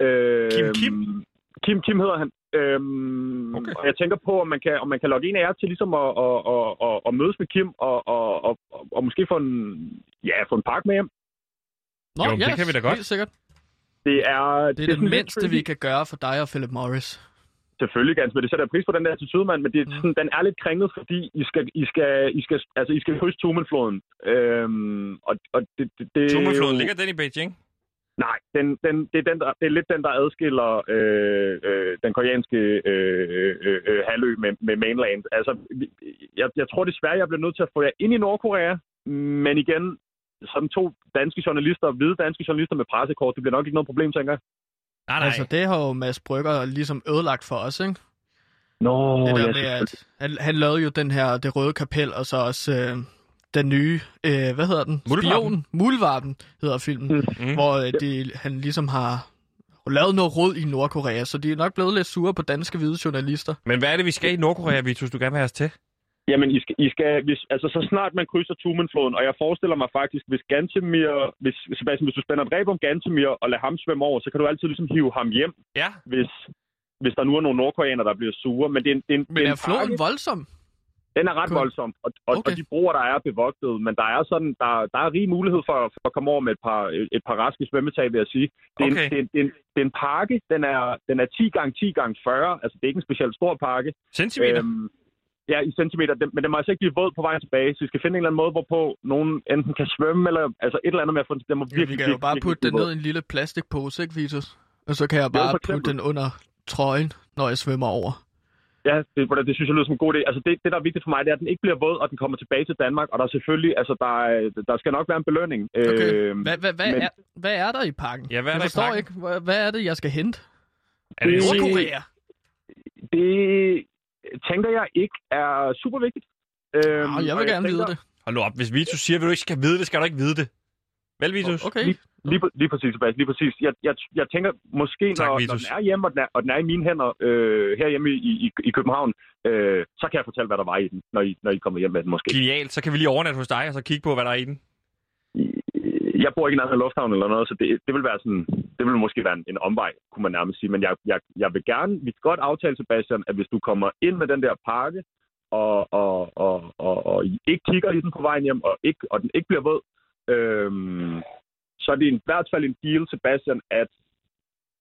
Øh, Kim Kim? Kim Kim hedder han. Øhm, Okay. Og jeg tænker på, om man kan, om man kan logge en af jer til ligesom at, at, at, at, at mødes med Kim og, og, og, og, måske få en, ja, få en pakke med hjem. Nå, Jo, ja, det kan vi da godt. Helt sikkert. Det er, Det er det, lidt mindste, vi kan gøre for dig og Philip Morris. Selvfølgelig, ganske, men det sætter pris på den der attitude, mand, men det, Mm. sådan, den er lidt kringet, fordi I skal, I skal, I skal, altså, I skal krydse Tumenfloden. Øhm, og, og det, det, det, Tummelfloden, jo- ligger den i Beijing? Nej, den, den, det, er den, der, det er lidt den, der adskiller øh, øh, den koreanske øh, øh, øh, halvø med, med mainland. Altså, jeg, jeg tror desværre, jeg bliver nødt til at få jer ind i Nordkorea, men igen, som to danske journalister, hvide danske journalister med pressekort, det bliver nok ikke noget problem, tænker jeg. Nej, nej. Altså, det har jo Mads Brygger ligesom ødelagt for os, ikke? Nå, det der ja, med, at han, han lavede jo den her, det røde kapel, og så også øh, den nye, øh, hvad hedder den? Muldvarpen. Spion. Muldvarpen hedder filmen, Mm. Mm. hvor øh, de, han ligesom har lavet noget rod i Nordkorea, så de er nok blevet lidt sure på danske hvide journalister. Men hvad er det, vi skal i Nordkorea, Vitus, du gerne vil have os til? Jamen, I skal, I skal hvis, altså så snart man krydser Tumenfloden, og jeg forestiller mig faktisk, hvis Gantemir, hvis, Sebastian, hvis du spænder et ræb om Gantemir og lader ham svømme over, så kan du altid ligesom hive ham hjem, Ja. hvis, hvis der nu er nogle nordkoreanere, der bliver sure. Men det er en, det er en, Men det er en floden pakke. voldsom? Den er ret Cool. voldsom, og, og, Okay. og de broer, der er bevogtet, men der er sådan, der, der er rig mulighed for, for at komme over med et par, et par raske svømmetag, vil jeg sige. Det er, Okay. en, det, er, en- det, er en, det er en pakke, den er, den er 10 gange 10 gange 40, altså det er ikke en specielt stor pakke. Centimeter? Øhm, ja, i centimeter, den, men den må altså ikke blive våd på vejen tilbage, så vi skal finde en eller anden måde, hvorpå nogen enten kan svømme, eller altså et eller andet med at få den, den må Ja, virkelig, vi kan jo bare virkelig putte den ned i en lille plastikpose, ikke, Vitus? Og så kan jeg bare for putte den under trøjen, når jeg svømmer over. Ja, det, det synes jeg lyder som en god idé. Altså det, det, der er vigtigt for mig, det er, at den ikke bliver våd, og den kommer tilbage til Danmark. Og der er selvfølgelig, altså der, er, der skal nok være en belønning. Okay. Øh, Hvad, hvad, hvad, men- er, hvad er der i pakken? Ja, hvad er jeg der i forstår pakken? ikke, hvad, hvad er det, jeg skal hente? Er Det- Nordkorea. det tænker jeg ikke er super vigtigt. Øhm, Ah, jeg vil gerne vide tænker- det. hold nu op, hvis Vitus siger, at du ikke skal vide det, skal du ikke vide det. Vel, Vitus? Okay. Lige, lige, lige præcis, Sebastian, lige præcis. Jeg, jeg, jeg tænker måske, Tak, når, når den er hjemme, og den er, og den er i mine hænder øh, herhjemme i, i, i København, øh, så kan jeg fortælle, hvad der var i den, når I, når I kommer hjem med den måske. Genialt. Så kan vi lige overnatte hos dig, og så kigge på, hvad der er i den. Jeg bor ikke nærmest af lufthavnen eller noget, så det, det vil være sådan, det vil måske være en, en omvej, kunne man nærmest sige. Men jeg, jeg, jeg vil gerne, vi kan godt aftale, Sebastian, at hvis du kommer ind med den der pakke, og, og, og, og, og ikke kigger i den på vejen hjem, og, ikke, og den ikke bliver våd, øhm, så er det i hvert fald en deal, Sebastian, at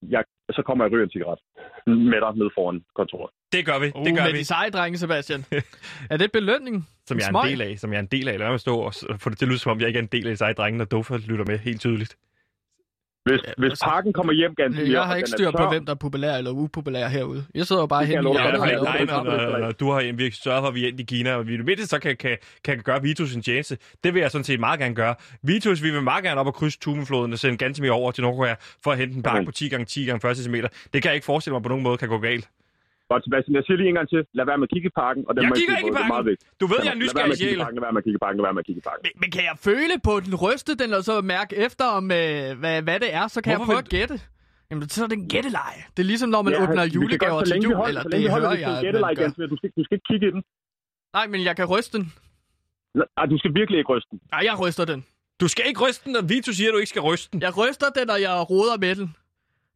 jeg, så kommer jeg og ryger en cigaret med dig ned foran kontoret. Det gør vi. Uh, det gør med vi. de seje drenge, Sebastian. er det belønning? Som jeg er en del af. Som jeg er en del af. Lad mig stå og få det til at lyde, som om jeg ikke er en del af sig drenge, når Dofa lytter med helt tydeligt. Hvis, Ja, hvis altså, pakken kommer hjem ganske Jeg har ikke styr på, hvem der er populær eller upopulær herude. Jeg sidder jo bare hen i hjørnet. Du har virkelig sørget for, at vi er i Kina, og vi i det mindste så kan, kan, kan gøre Vitus en tjeneste. Det vil jeg sådan set meget gerne gøre. Vitus, vi vil meget gerne op og krydse Tumefloden og sende Gantemir over til Nordkorea for at hente en pakke Amen. på 10 gange 10 gange 40 cm. Det kan jeg ikke forestille mig på nogen måde kan gå galt. Godt, Sebastian, jeg siger lige en gang til. Lad være med at kigge i pakken. Og den Jeg må kigger kigge ikke i er meget vigtigt. Du ved, Lad- jeg er nysgerrig med at kigge i Lad være med at kigge i pakken. Lad være med at kigge i pakken. Men, men kan jeg føle på den, ryste den, og så mærke efter, om, øh, hvad, hvad det er, så kan Hvorfor jeg prøve at gætte. Jamen, så er det en gætteleje. Det er ligesom, når man Ja, åbner kan julegaver godt, til jul, holder- eller det hører det jeg, at man gør. Du skal, du skal ikke kigge i den. Nej, men jeg kan ryste den. Nej, du skal virkelig ikke ryste den. Nej, jeg ryster den. Du skal ikke ryste den, og Vitus siger, at du ikke skal ryste den. Jeg ryster den, og jeg roder med den.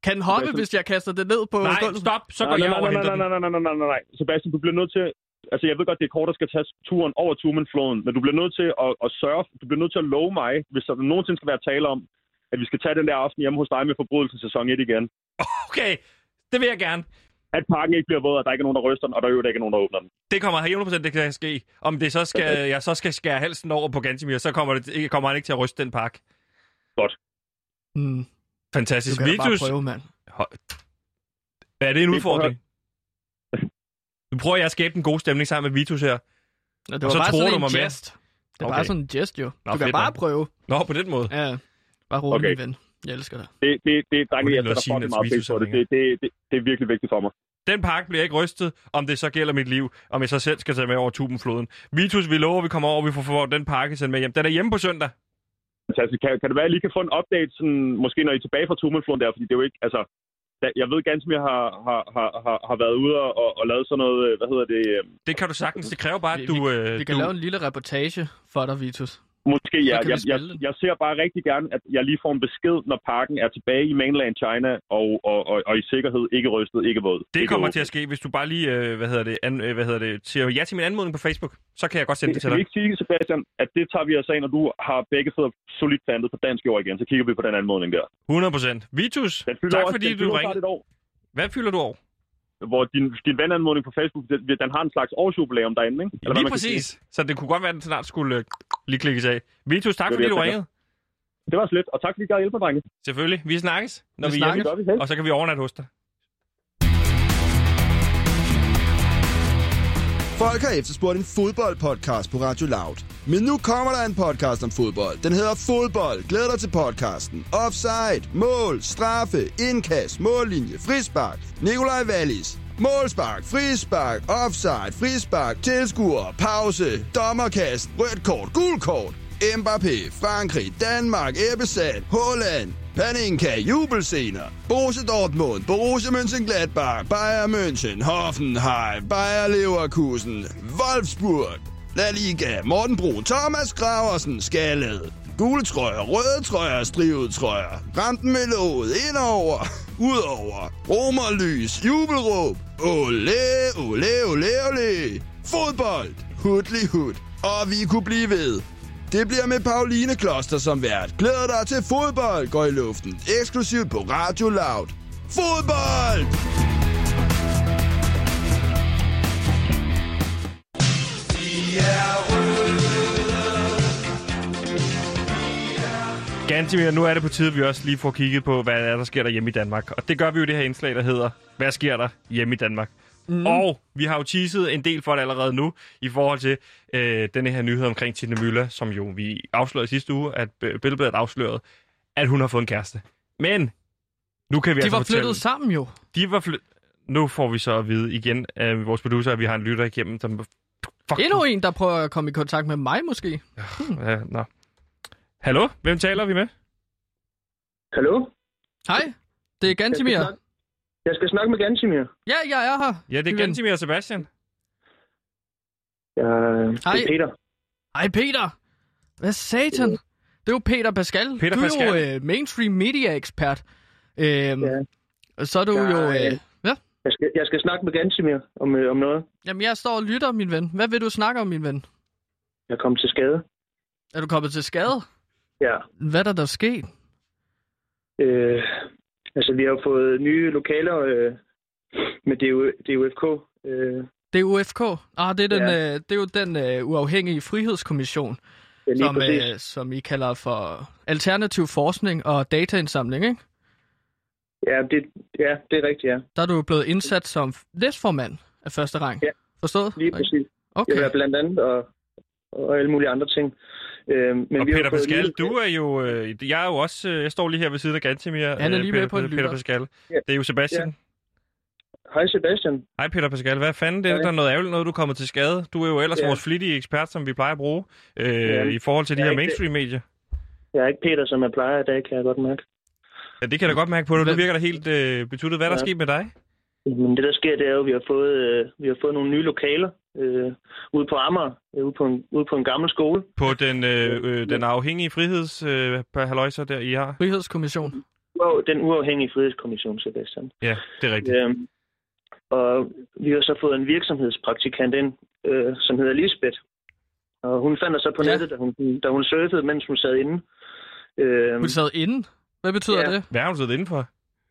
Kan den hoppe, Sebastian. hvis jeg kaster den ned på Nej, gulvet? stop. Så går nej, jeg nej, over nej, nej, nej, nej, nej, nej, nej, nej. Sebastian, du bliver nødt til... Altså, jeg ved godt, det er kort, der skal tage turen over Tumenfloden, men du bliver nødt til at, at sørge... Du bliver nødt til at love mig, hvis der nogensinde skal være tale om, at vi skal tage den der aften hjemme hos dig med forbrydelsen sæson 1 igen. Okay, det vil jeg gerne. At pakken ikke bliver våd, og der ikke er nogen, der ryster den, og der er jo ikke er nogen, der åbner den. Det kommer 100% det kan ske. Om det så skal, jeg så skal skære halsen over på Gantimir, så kommer, det, ikke- kommer han ikke til at ryste den pakke. Hmm, du Fantastisk. kan da bare Vitus, prøve, mand. er det en udfordring? Nu prøver jeg at skabe en god stemning sammen med Vitus her. Ja, det Og var så bare tror du mig med? Det er Okay. bare sådan en gest, jo. Nå, Du kan bare nok. prøve. Nå, på den måde. Ja, bare rolig, Okay. ven. Jeg elsker dig. Det, det, det, drenge, Må det jeg sætter fucking meget pris Vitus på det. Det, det, det. det er virkelig vigtigt for mig. Den pakke bliver ikke rystet, om det så gælder mit liv, om jeg så selv skal tage med over Tubenfloden. Vitus, vi lover, at vi kommer over, og vi får, får den pakke sendt med hjem. Den er hjemme på søndag. Fantastisk. Kan, kan det være, at I lige kan få en update, sådan, måske når I er tilbage fra Tumenfloden der, fordi det er jo ikke, altså, jeg ved ganske mere har, har, har, har, har været ude og, og, og lavet sådan noget, øh, hvad hedder det, øh, Det kan du sagtens. Det kræver bare, at Vi- du... Øh, Vi kan du... lave en lille reportage for dig, Vitus. Måske, ja, kan jeg, jeg, jeg ser bare rigtig gerne, at jeg lige får en besked, når pakken er tilbage i mainland China, og, og, og, og i sikkerhed, ikke rystet, ikke våd. Det ikke kommer åbnet. til at ske, hvis du bare lige, øh, hvad hedder det, an, øh, hvad hedder det, siger ja til min anmodning på Facebook. Så kan jeg godt sende det til Kan vi dig. ikke sige, Sebastian, at det tager vi os af, når du har begge fødder solidt plantet på dansk jord igen, så kigger vi på den anmodning der. 100 procent. Vitus, Den fylder tak fordi du ringede. Hvad fylder du over? Hvor din, din venanmodning på Facebook, den, den har en slags årsjubilæum derinde, ikke? hvad Lige sige. præcis. Så det kunne godt være, at den snart skulle øh, lige klikkes af. Vitus, tak Det fordi du ringede. Det var slet, og tak fordi I gad hjælpe mig, drenge. Selvfølgelig. Vi snakkes, når vi, Vi er snakkes. vi. Og så kan vi overnatte hos dig. Folk har efterspurgt en fodboldpodcast på Radio Loud. Men nu kommer der en podcast om fodbold. Den hedder Fodbold. Glæd dig til podcasten. Offside, mål, straffe, indkast, mållinje, frispark. Nikolaj Wallis. Målspark, frispark, offside, frispark, tilskuer, pause, dommerkast, rødt kort, gul kort. Mbappé, Frankrig, Danmark, Ebbesat, Holland, Paninka, jubelscener. Borussia Dortmund, Borussia Mönchengladbach, Bayern München, Hoffenheim, Bayer Leverkusen, Wolfsburg. La Liga, Morten Brun, Thomas Graversen, Skallet. Gule trøjer, røde trøjer, strivet trøjer. Ramten med låget, indover, udover. Romerlys, jubelråb. Ole, ole, ole, ole. Fodbold, hudlig hud. Og vi kunne blive ved. Det bliver med Pauline Kloster som vært. Glæder dig til fodbold går i luften. Eksklusivt på Radio Loud. Fodbold! Gantimir, nu er det på tide, at vi også lige får kigget på, hvad er, der sker der hjemme i Danmark. Og det gør vi jo i det her indslag, der hedder, hvad sker der hjemme i Danmark? Mm. Og vi har jo teaset en del for det allerede nu, i forhold til øh, denne her nyhed omkring Tine Møller, som jo vi afslørede sidste uge, at øh, Billedbladet afslørede, at hun har fået en kæreste. Men nu kan vi De altså var fortælle... flyttet sammen jo. De var flyttet... Nu får vi så at vide igen af vores producer, at vi har en lytter igennem, som... Fuck. Endnu en, der prøver at komme i kontakt med mig måske. Ja, nå. Hallo? Hvem taler vi med? Hallo? Hej, det er Gantimir. Jeg skal snakke, med Gantimir. Ja, jeg er her. Ja, det er Gantimir og Sebastian. Ja, det Hej. er Peter. Hej Peter. Hvad satan? Det er jo Peter Pascal. Peter du er Pascal. jo øh, mainstream media ekspert. Øhm, Ja. og Så er du Jeg jo... er- Øh, ja. Jeg skal, jeg skal snakke med Gantimir om, øh, om noget. Jamen, jeg står og lytter, min ven. Hvad vil du snakke om, min ven? Jeg kom til skade. Er du kommet til skade? Ja. Hvad er der, der er sket? Øh, altså, vi har jo fået nye lokaler øh, med DU, DUFK. Øh, Det er UFK. Ah, det er, den, Ja. øh, det er jo den øh, uafhængige frihedskommission, ja, som, præcis. øh, som I kalder for alternativ forskning og dataindsamling, ikke? Ja, det, ja, det er rigtigt, ja. Der er du blevet indsat som næstformand af første rang. Ja. Forstået? Lige præcis. Okay. Ja, blandt andet og, og alle mulige andre ting. Øh, men og vi Peter Pascal, nye- du er jo... Øh, jeg er jo også... Øh, jeg står lige her ved siden af Gantimir. Han er øh, lige Peter, med på en Peter lytter. Pascal. Ja. Det er jo Sebastian. Hej Sebastian. Hej Peter Pascal. Hvad fanden? Det er der noget ærgerligt noget, du er kommet til skade. Du er jo ellers Ja. vores flittige ekspert, som vi plejer at bruge øh, Ja. i forhold til de Jeg her er mainstream-medier. Jeg er ikke Peter, som jeg plejer i dag, kan jeg godt mærke. Ja, det kan jeg da godt mærke på dig. Du virker da helt øh, betuttet. Hvad er der Ja. sket med dig? Men det, der sker, det er jo, at vi har fået, øh, vi har fået nogle nye lokaler øh, ude på Amager, øh, ude, på en, ude på en gammel skole. På den, øh, øh, den afhængige friheds øh, haløjser der, I har? Frihedskommission. Den uafhængige frihedskommission, Sebastian. Ja, det er rigtigt. Øhm, og vi har så fået en virksomhedspraktikant ind, øh, som hedder Lisbeth. Og hun fandt os så på Ja. nettet, da hun, da hun surfede, mens hun sad inde. Øhm, Hun sad inde. Hvad betyder Ja. det? Hvad har du siddet indenfor?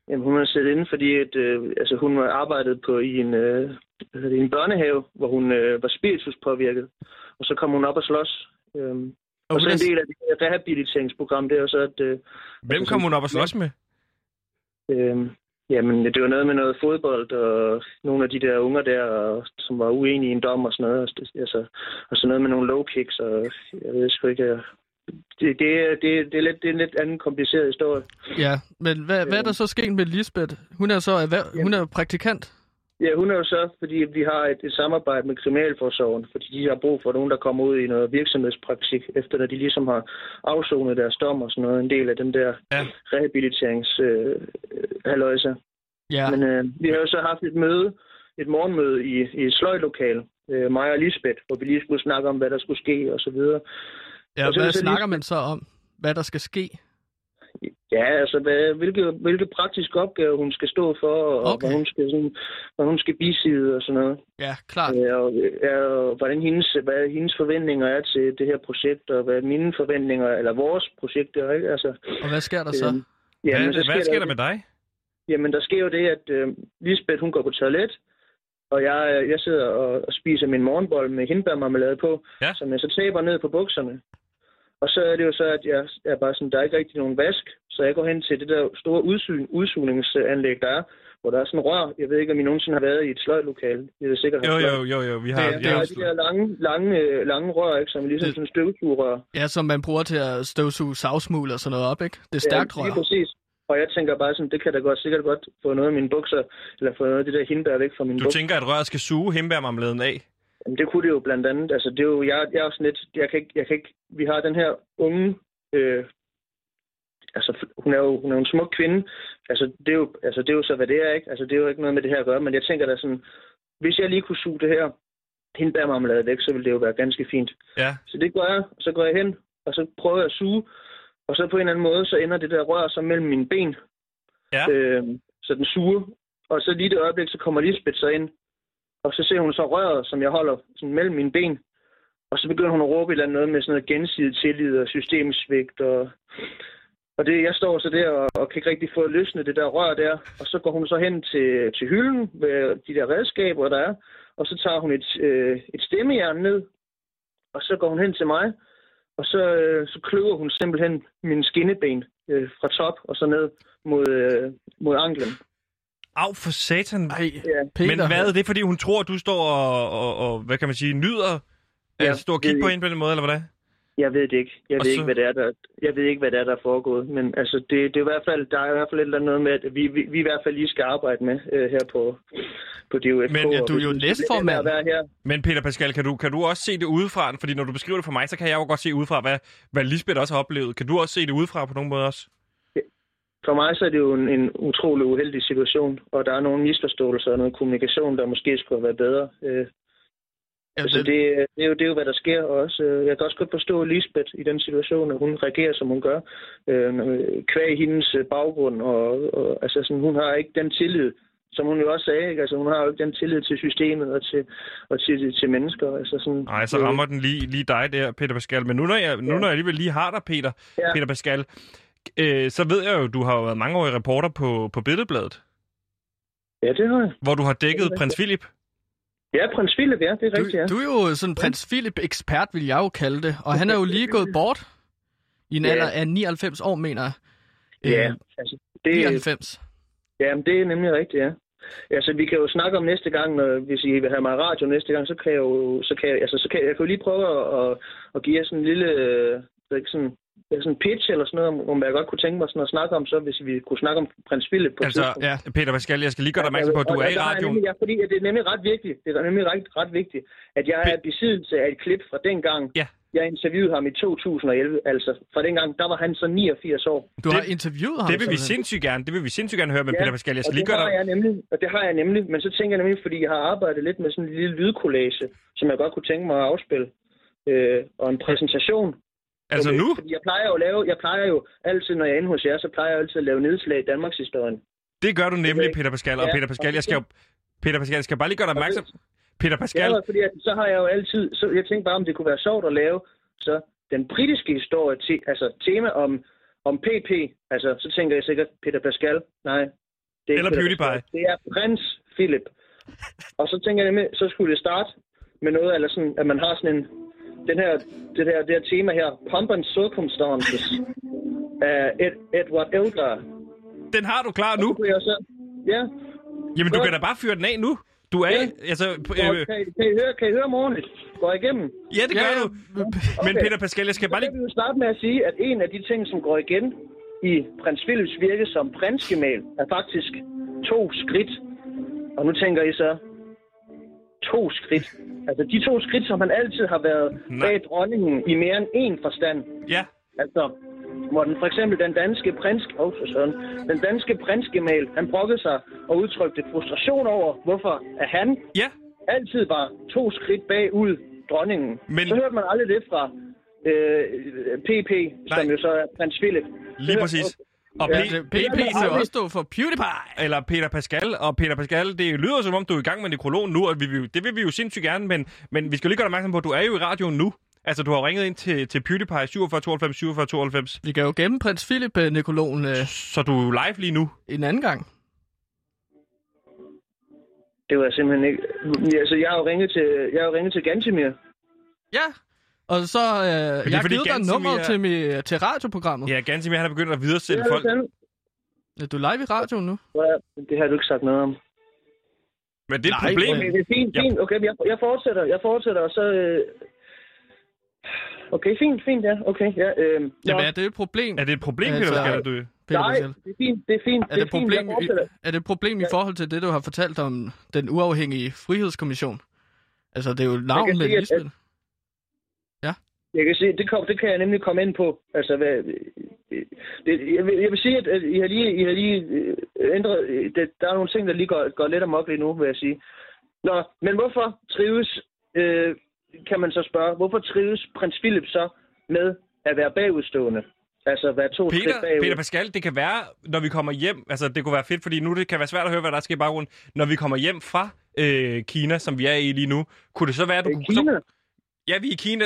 Jamen, hun har siddet inde, fordi at, øh, altså, hun har arbejdet på i en, øh, i en børnehave, hvor hun øh, var spiritus påvirket. Og så kom hun op og slås. Øhm, og, Og så en er, del af det her rehabiliteringsprogram, det er jo så, at... Øh, Hvem Altså, kom hun op og slås med? øh, jamen, det var noget med noget fodbold, og nogle af de der unger der, og, som var uenige i en dom og sådan noget. Det- Altså, og så noget med nogle low kicks, og jeg ved sgu ikke... øh, Det, det, er- det, er- det, er lidt, det er en lidt anden kompliceret historie. ja, men hvad, hvad er der så sket med Lisbeth? Hun er så erhverv, hun er praktikant. Ja, hun er jo så, fordi vi har et, et samarbejde med Kriminalforsorgen, fordi de har brug for nogen, der kommer ud i noget virksomhedspraktik, efter at de ligesom har afsonet deres dom og sådan noget, en del af den der Ja. rehabiliterings øh. Ja, Men øh, vi har jo så haft et møde, et morgenmøde i, i et sløjtlokale, øh, mig og Lisbeth, hvor vi lige skulle snakke om, hvad der skulle ske og så videre. Ja og så hvad så snakker man så om? Hvad der skal ske? Ja, altså hvad, hvilke, hvilke praktiske opgaver hun skal stå for, og Okay. hvad, hun skal, sådan, hvad hun skal biside og sådan noget. Ja, klart. Ja, og, ja, og hvordan hendes, hvad hendes forventninger er til det her projekt, og hvad mine forventninger, eller vores projekt er, ikke? Altså, Og hvad sker der så? øhm, Hvad, jamen, hvad sker der med dig? Jamen, der sker jo det, at øh, Lisbeth, hun går på toilet, og jeg, jeg sidder og, og spiser min morgenbold med hindbærmarmelade på, Ja. som jeg så taber ned på bukserne. Og så er det jo så, at jeg er bare sådan, der er ikke rigtig nogen vask, så jeg går hen til det der store udsyn, udsugningsanlæg, der er, hvor der er sådan rør. Jeg ved ikke, om I nogensinde har været i et sløjtlokale. Det er sikkert Jo, jo, jo, jo. Vi har... Det- Det er Ja, de der lange, lange, lange rør, ikke, som er ligesom Det- sådan en støvsugerør. Ja, som man bruger til at støvsuge savsmul og sådan noget op, ikke? Det er stærkt, ja, lige jeg. præcis. Og jeg tænker bare sådan, det kan da godt, sikkert godt få noget af mine bukser, eller få noget af det der hindbær væk fra mine Du bukser. tænker, at røret skal suge himbærmarmeladen af? Jamen, det kunne det jo blandt andet. Altså, det er jo, jeg, jeg er sådan lidt, jeg kan ikke, jeg kan ikke, vi har den her unge, øh, altså, hun er jo, hun er en smuk kvinde. Altså det, er jo, altså, det er jo så, hvad det er, ikke? Altså, det er jo ikke noget med det her at gøre, men jeg tænker da sådan, hvis jeg lige kunne suge det her hindbærmarmelade væk, så ville det jo være ganske fint. Ja. Så det gør jeg, så går jeg hen, og så prøver jeg at suge, og så på en eller anden måde, så ender det der rør så mellem mine ben, Ja. øh, så den suger. Og så lige det øjeblik, så kommer Lisbeth så ind, og så ser hun så røret, som jeg holder sådan mellem mine ben. Og så begynder hun at råbe et eller andet noget med sådan noget gensidig tillid og systemsvigt. Og, og det, jeg står så der og, og kan ikke rigtig få løsnet det der rør der. Og så går hun så hen til, til hylden med de der redskaber, der er. Og så tager hun et, øh, et stemmejern ned. Og så går hun hen til mig. Og så, øh, så kløver hun simpelthen min skinneben øh, fra top og så ned mod, øh, mod anklen. Af for satan. Ej, Ja. Men hvad er det, fordi hun tror, at du står og, og, og hvad kan man sige, nyder Ja, at stå og kigge på hende på den måde, eller hvordan? Jeg ved det ikke. Jeg Og ved så- ikke, hvad det er, der, jeg ved ikke, hvad det er, der er foregået. Men altså, det, det er i hvert fald, der er i hvert fald et eller andet noget med, at vi, vi, vi i hvert fald lige skal arbejde med øh, her på, på DUFK. Men, ja, du er jo næstformand. Men Peter Pascal, kan du, kan du også se det udefra? Fordi når du beskriver det for mig, så kan jeg jo godt se udefra, hvad, hvad Lisbeth også har oplevet. Kan du også se det udefra på nogen måde også? For mig så er det jo en, en utrolig uheldig situation, og der er nogle misforståelser og noget kommunikation, der måske skulle have været bedre. Øh, Ja, altså, det, det, er jo, det er jo, hvad der sker også. Øh, Jeg kan også godt forstå Lisbeth i den situation, at hun reagerer, som hun gør. Øh, kvæg hendes øh, baggrund, og, og altså, sådan, hun har ikke den tillid, som hun jo også sagde. Ikke? Altså, hun har jo ikke den tillid til systemet og til, og til, til mennesker. Altså, sådan, Nej, så rammer den lige, lige dig der, Peter Pascal. Men nu når jeg, nu, når jeg alligevel lige har dig, Peter, Ja. Peter Pascal, øh, så ved jeg jo, du har jo været mangeårig reporter på, på Billedbladet, Ja, det har jeg. hvor du har dækket prins Philip. Ja, prins Philip, ja, det er rigtigt, ja. du, du er jo sådan prins Philip-ekspert, vil jeg jo kalde det. Og han er jo lige gået bort i en Ja. alder af 99 år, mener jeg. Ja, Øh, altså, det, 99. Ja, men det er nemlig rigtigt, ja. Altså, vi kan jo snakke om næste gang, når, hvis I vil have mig radio næste gang, så kan jeg jo, så kan jeg, altså, så kan jeg, jeg kan jo lige prøve at, at, at give jer sådan en lille, øh, ved ikke, sådan, ja, sådan en pitch eller sådan noget, om, hvad jeg godt kunne tænke mig sådan at snakke om, så hvis vi kunne snakke om prins Philip på Altså, tidspunkt. ja. Peter Pascal, jeg skal lige gøre dig opmærksom på, at du er i radioen. Nemlig, ja, fordi det er nemlig ret vigtigt. Det er nemlig ret, ret vigtigt, at jeg er i besiddelse af et klip fra dengang. Ja. Jeg interviewede ham i 2011, altså fra dengang, der var han så 89 år. Du har Det- interviewet ham. Det vil vi sindssygt gerne, det vil vi sindssygt gerne høre med Ja, Peter Pascal. Jeg skal lige det gøre har dig... jeg nemlig, og det har jeg nemlig, men så tænker jeg nemlig, fordi jeg har arbejdet lidt med sådan en lille lydkollage, som jeg godt kunne tænke mig at afspille, øh, og en præsentation. Altså Fordi- nu? Fordi jeg plejer jo at lave, jeg plejer jo altid, når jeg er inde hos jer, så plejer jeg altid at lave nedslag i Danmarks historien. Det gør du nemlig. Peter Pascal. Og Ja, Peter Pascal, jeg skal jo... Peter Pascal, jeg skal bare lige gøre dig opmærksom. Peter Ja, Pascal, fordi at, så har jeg jo altid, så jeg tænkte bare, om det kunne være sjovt at lave så den britiske historie, te, altså tema om, om PP, altså så tænker jeg sikkert Peter Pascal, nej. Det er Eller PewDiePie. Det er prins Philip. Og så tænker jeg nemlig, så skulle det starte med noget, eller sådan, at man har sådan en, den her, det her, det her tema her, Pump and Circumstances af Ed, Edward Elgar. den har du klar nu. Jeg så, ja, Jamen, du kan da bare fyre den af nu. Du er... Ja. Altså, øh, kan, I, kan, I høre, kan I høre mig ordentligt? Går jeg igennem? ja, det gør Ja, du. Men Okay. Peter Pascal, jeg skal Så bare kan lige... vi jo starte med at sige, at en af de ting, som går igen i prins Philips virke som prinsgemal, er faktisk to skridt. Og nu tænker I så, to skridt. Altså de to skridt, som han altid har været Nej. bag dronningen i mere end én forstand. Ja, Altså, hvor den for eksempel den danske prins, oh, søren, den danske prinsgemal, han brokkede sig og udtrykte frustration over, hvorfor at han ja. altid var to skridt bagud dronningen. Men- Så hørte man aldrig det fra øh, PP, som Nej. jo så er prins Philip. Lige præcis. Og Ja. P- PP skal også stå for PewDiePie. eller Peter Pascal, og Peter Pascal, det lyder som om, du er i gang med nekrologen nu, og vi, vil- det vil vi jo sindssygt gerne, men, men vi skal lige gøre dig opmærksom på, at du er jo i radioen nu. Altså, du har ringet ind til, til PewDiePie 47 92 47 92, Vi kan jo gemme prins Philip, øh, Nikologen, øh, så du er jo live lige nu. en anden gang. Det var simpelthen ikke... Altså, jeg har jo ringet til, jeg har jo ringet til Gantimir. Ja, og så øh, jeg har givet dig nummeret til, mi, til radioprogrammet. Ja, Gansimir, han er begyndt at er folk. sandt. Er du live i radioen nu? det har du ikke sagt noget om. Men det er et Nej, problem. Okay, det er fint, Ja. fint. Okay, jeg, jeg fortsætter, jeg fortsætter, og så... Øh... Okay, fint, fint, ja. Okay, ja. Øh... Jamen, er det et problem? Er det et problem, Altså, Peter at du... Peter Nej, Pascal? det er fint, det er fint. Er det, fint, problem, i, er det et problem i forhold til det, du har fortalt om den uafhængige frihedskommission? Altså, det er jo navnet sige, at-. Jeg kan se, det, kom, det kan jeg nemlig komme ind på. Altså, hvad, det, jeg, vil, jeg vil sige, at, at I har lige, I har lige øh, ændret... Det, der er nogle ting, der lige går, går lidt amok lige nu, vil jeg sige. Nå, men hvorfor trives, øh, kan man så spørge, hvorfor trives prins Philip så med at være bagudstående? Altså, være to Peter, bagud. Peter Pascal, det kan være, når vi kommer hjem, altså det kunne være fedt, fordi nu det kan være svært at høre, hvad der sker i baggrunden. Når vi kommer hjem fra øh, Kina, som vi er i lige nu, kunne det så være, at du Øh. Kina? Så, ja, vi er i Kina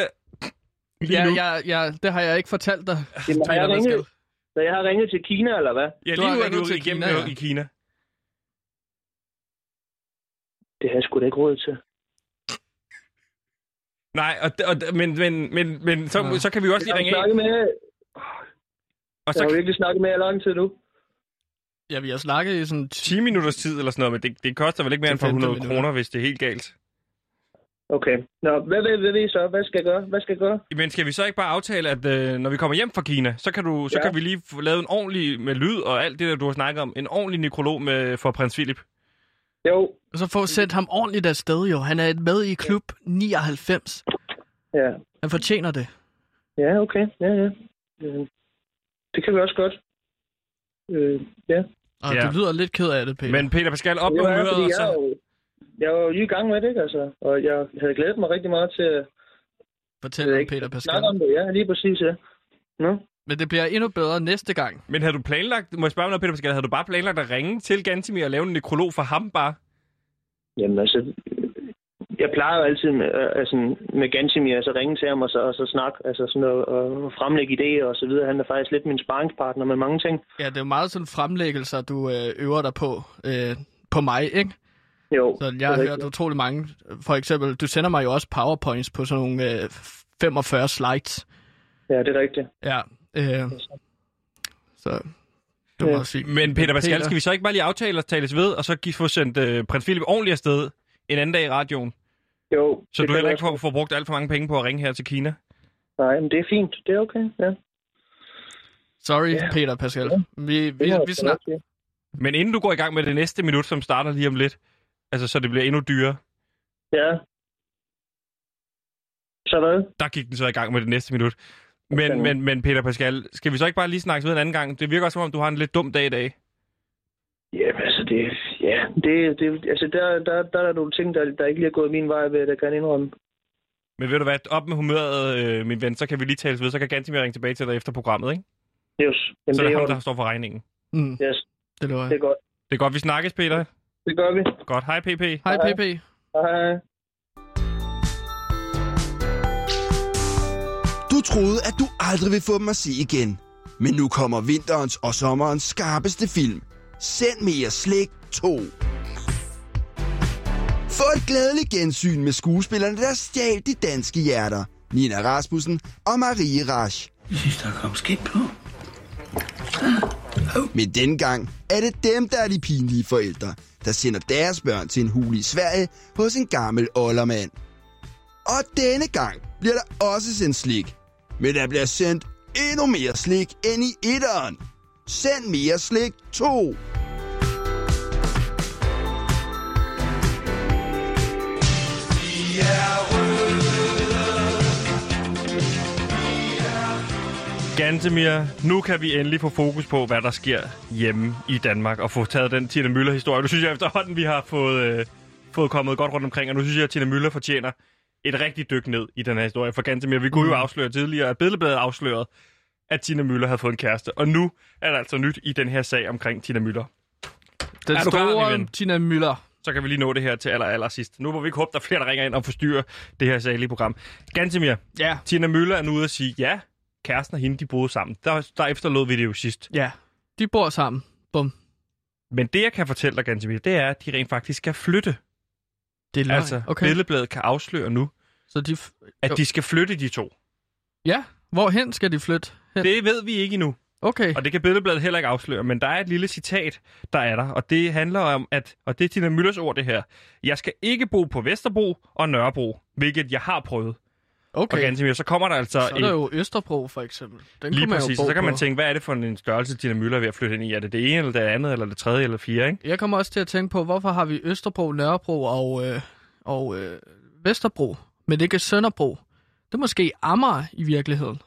Ja, ja, ja, det har jeg ikke fortalt dig, Jamen, har jeg ringet? Så jeg har ringet til Kina, eller hvad? Ja, lige nu er ringet du til igennem Kina, ja. i Kina. Det har jeg sgu da ikke råd til. Nej, og, og, men, men, men, men så, Ah. så kan vi jo også lige ringe af. med... Og Jeg har så, virkelig snakket med jer lang tid nu. Ja, vi har snakket i sådan... 10 minutters tid eller sådan noget, men det, det koster vel ikke mere end Til 15 100 kroner, hvis det er helt galt. Okay. Nå, hvad vil, hvad vil I så? Hvad skal jeg gøre? Hvad skal jeg gøre? Men skal vi så ikke bare aftale, at øh, når vi kommer hjem fra Kina, så kan, du, så Ja. kan vi lige få lavet en ordentlig med lyd og alt det, der du har snakket om, en ordentlig nekrolog med, for prins Philip. Jo. Og så få sendt ham ordentligt afsted, jo. Han er med i klub 99. Ja. Han fortjener det. Ja, okay. Ja, ja. Det kan vi også godt. Øh, ja. Og Ja. ja. du lyder lidt ked af det, Peter. Men Peter Pascal, op med humøret, og jeg, så... jeg jo lige i gang med det, ikke? Altså, og jeg havde glædet mig rigtig meget til at Fortæl om ikke Peter Pascal. snakke om det. Ja, lige præcis, ja. Nå? Men det bliver endnu bedre næste gang. Men havde du planlagt, må jeg spørge om noget, Peter Pascal, havde du bare planlagt at ringe til Gantimir og lave en nekrolog for ham bare? Jamen altså, jeg plejer jo altid med, øh, altså, med Gansimir, altså ringe til ham og så, og så snakke, altså sådan noget, og fremlægge idéer og så videre. Han er faktisk lidt min sparringspartner med mange ting. Ja, det er jo meget sådan fremlæggelser, du øh, øver dig på. Øh, på mig, ikke? Jo, Så jeg har hørt utrolig mange. For eksempel, du sender mig jo også powerpoints på sådan nogle øh, 45 slides. Ja, det er rigtigt. Ja. Øh, så Ja. også fint. Men Peter Pascal, skal vi så ikke bare lige aftale og tales ved, og så give- få sendt øh, prins Philip ordentligt afsted en anden dag i radioen? Jo. Så du heller vi ikke får, får brugt alt for mange penge på at ringe her til Kina? Nej, men det er fint. Det er okay, ja. Sorry, Ja. Peter Pascal. Vi, Det vi, må vi sgu snak, nok sige. Men inden du går i gang med det næste minut, som starter lige om lidt, altså så det bliver endnu dyrere, Ja. Så hvad? der gik den så i gang med det næste minut. Men, Okay. men, men Peter Pascal, skal vi så ikke bare lige snakke ved en anden gang? Det virker også som om, du har en lidt dum dag i dag. Jamen altså, det, ja, det, det, altså der, der, der er der nogle ting, der, der ikke lige er gået min vej ved, der kan jeg indrømme. Men ved du hvad, op med humøret, øh, min ven, så kan vi lige tales ved, så kan Gantimir ringe tilbage til dig efter programmet, ikke? Yes. Jamen, så det det er ham, der står for regningen. mm, yes, det lover det jeg. er godt. Det er godt, vi snakkes, Peter. Det gør vi. Godt, hej PP. Hej, Hej. PP. Hej. Du troede, at du aldrig vil få dem at se igen. Men nu kommer vinterens og sommerens skarpeste film. Send mere slik 2. Få et glædeligt gensyn med skuespillerne, der stjal de danske hjerter. Nina Rasmussen og Marie Rasch. Jeg synes, der kom skidt på. Men denne gang er det dem, der er de pinlige forældre, der sender deres børn til en hul i Sverige hos en gammel oldermand. Og denne gang bliver der også sendt slik. Men der bliver sendt endnu mere slik end i etteren. Send mere slik 2. Gantemir, nu kan vi endelig få fokus på, hvad der sker hjemme i Danmark, og få taget den Tina Møller-historie. Nu synes jeg efterhånden, vi har fået, øh, fået kommet godt rundt omkring, og nu synes jeg, at Tina Møller fortjener et rigtig dyk ned i den her historie. For Gantemir, vi kunne jo afsløre tidligere, at Billedbladet afsløret, at Tina Møller havde fået en kæreste. Og nu er der altså nyt i den her sag omkring Tina Møller. Den Er klar, store ven? Tina Müller. Så kan vi lige nå det her til aller, aller sidst. Nu må vi ikke håbe, der er flere, der ringer ind og forstyrrer det her salige program. Gantemir, Ja, Tina Møller er nu ude at sige, ja, kæresten og hende, de boede sammen. Der, der efterlod vi det jo sidst. ja. De bor sammen. Bum. Men det, jeg kan fortælle dig, Gantemir, det er, at de rent faktisk skal flytte. Det er løgn. Altså, okay. Billedbladet kan afsløre nu, Så de... f- at Jo. de skal flytte de to. Ja, hvorhen skal de flytte? Hen? Det ved vi ikke endnu, Okay. og det kan Billedbladet heller ikke afsløre, men der er et lille citat, der er der, og det handler om, at, og det er Tina Møllers ord det her, jeg skal ikke bo på Vesterbro og Nørrebro, hvilket jeg har prøvet. Okay. Og Gantemir, så kommer der altså Så er der jo Østerbro, for eksempel. Den Lige præcis, jo så kan man tænke, hvad er det for en størrelse, Tina Møller er ved at flytte ind i? Er det det ene, eller det andet, eller det tredje, eller fjerde, ikke? Jeg kommer også til at tænke på, hvorfor har vi Østerbro, Nørrebro og, øh, og øh, Vesterbro, men ikke Sønderbro. Det er måske Amager i virkeligheden.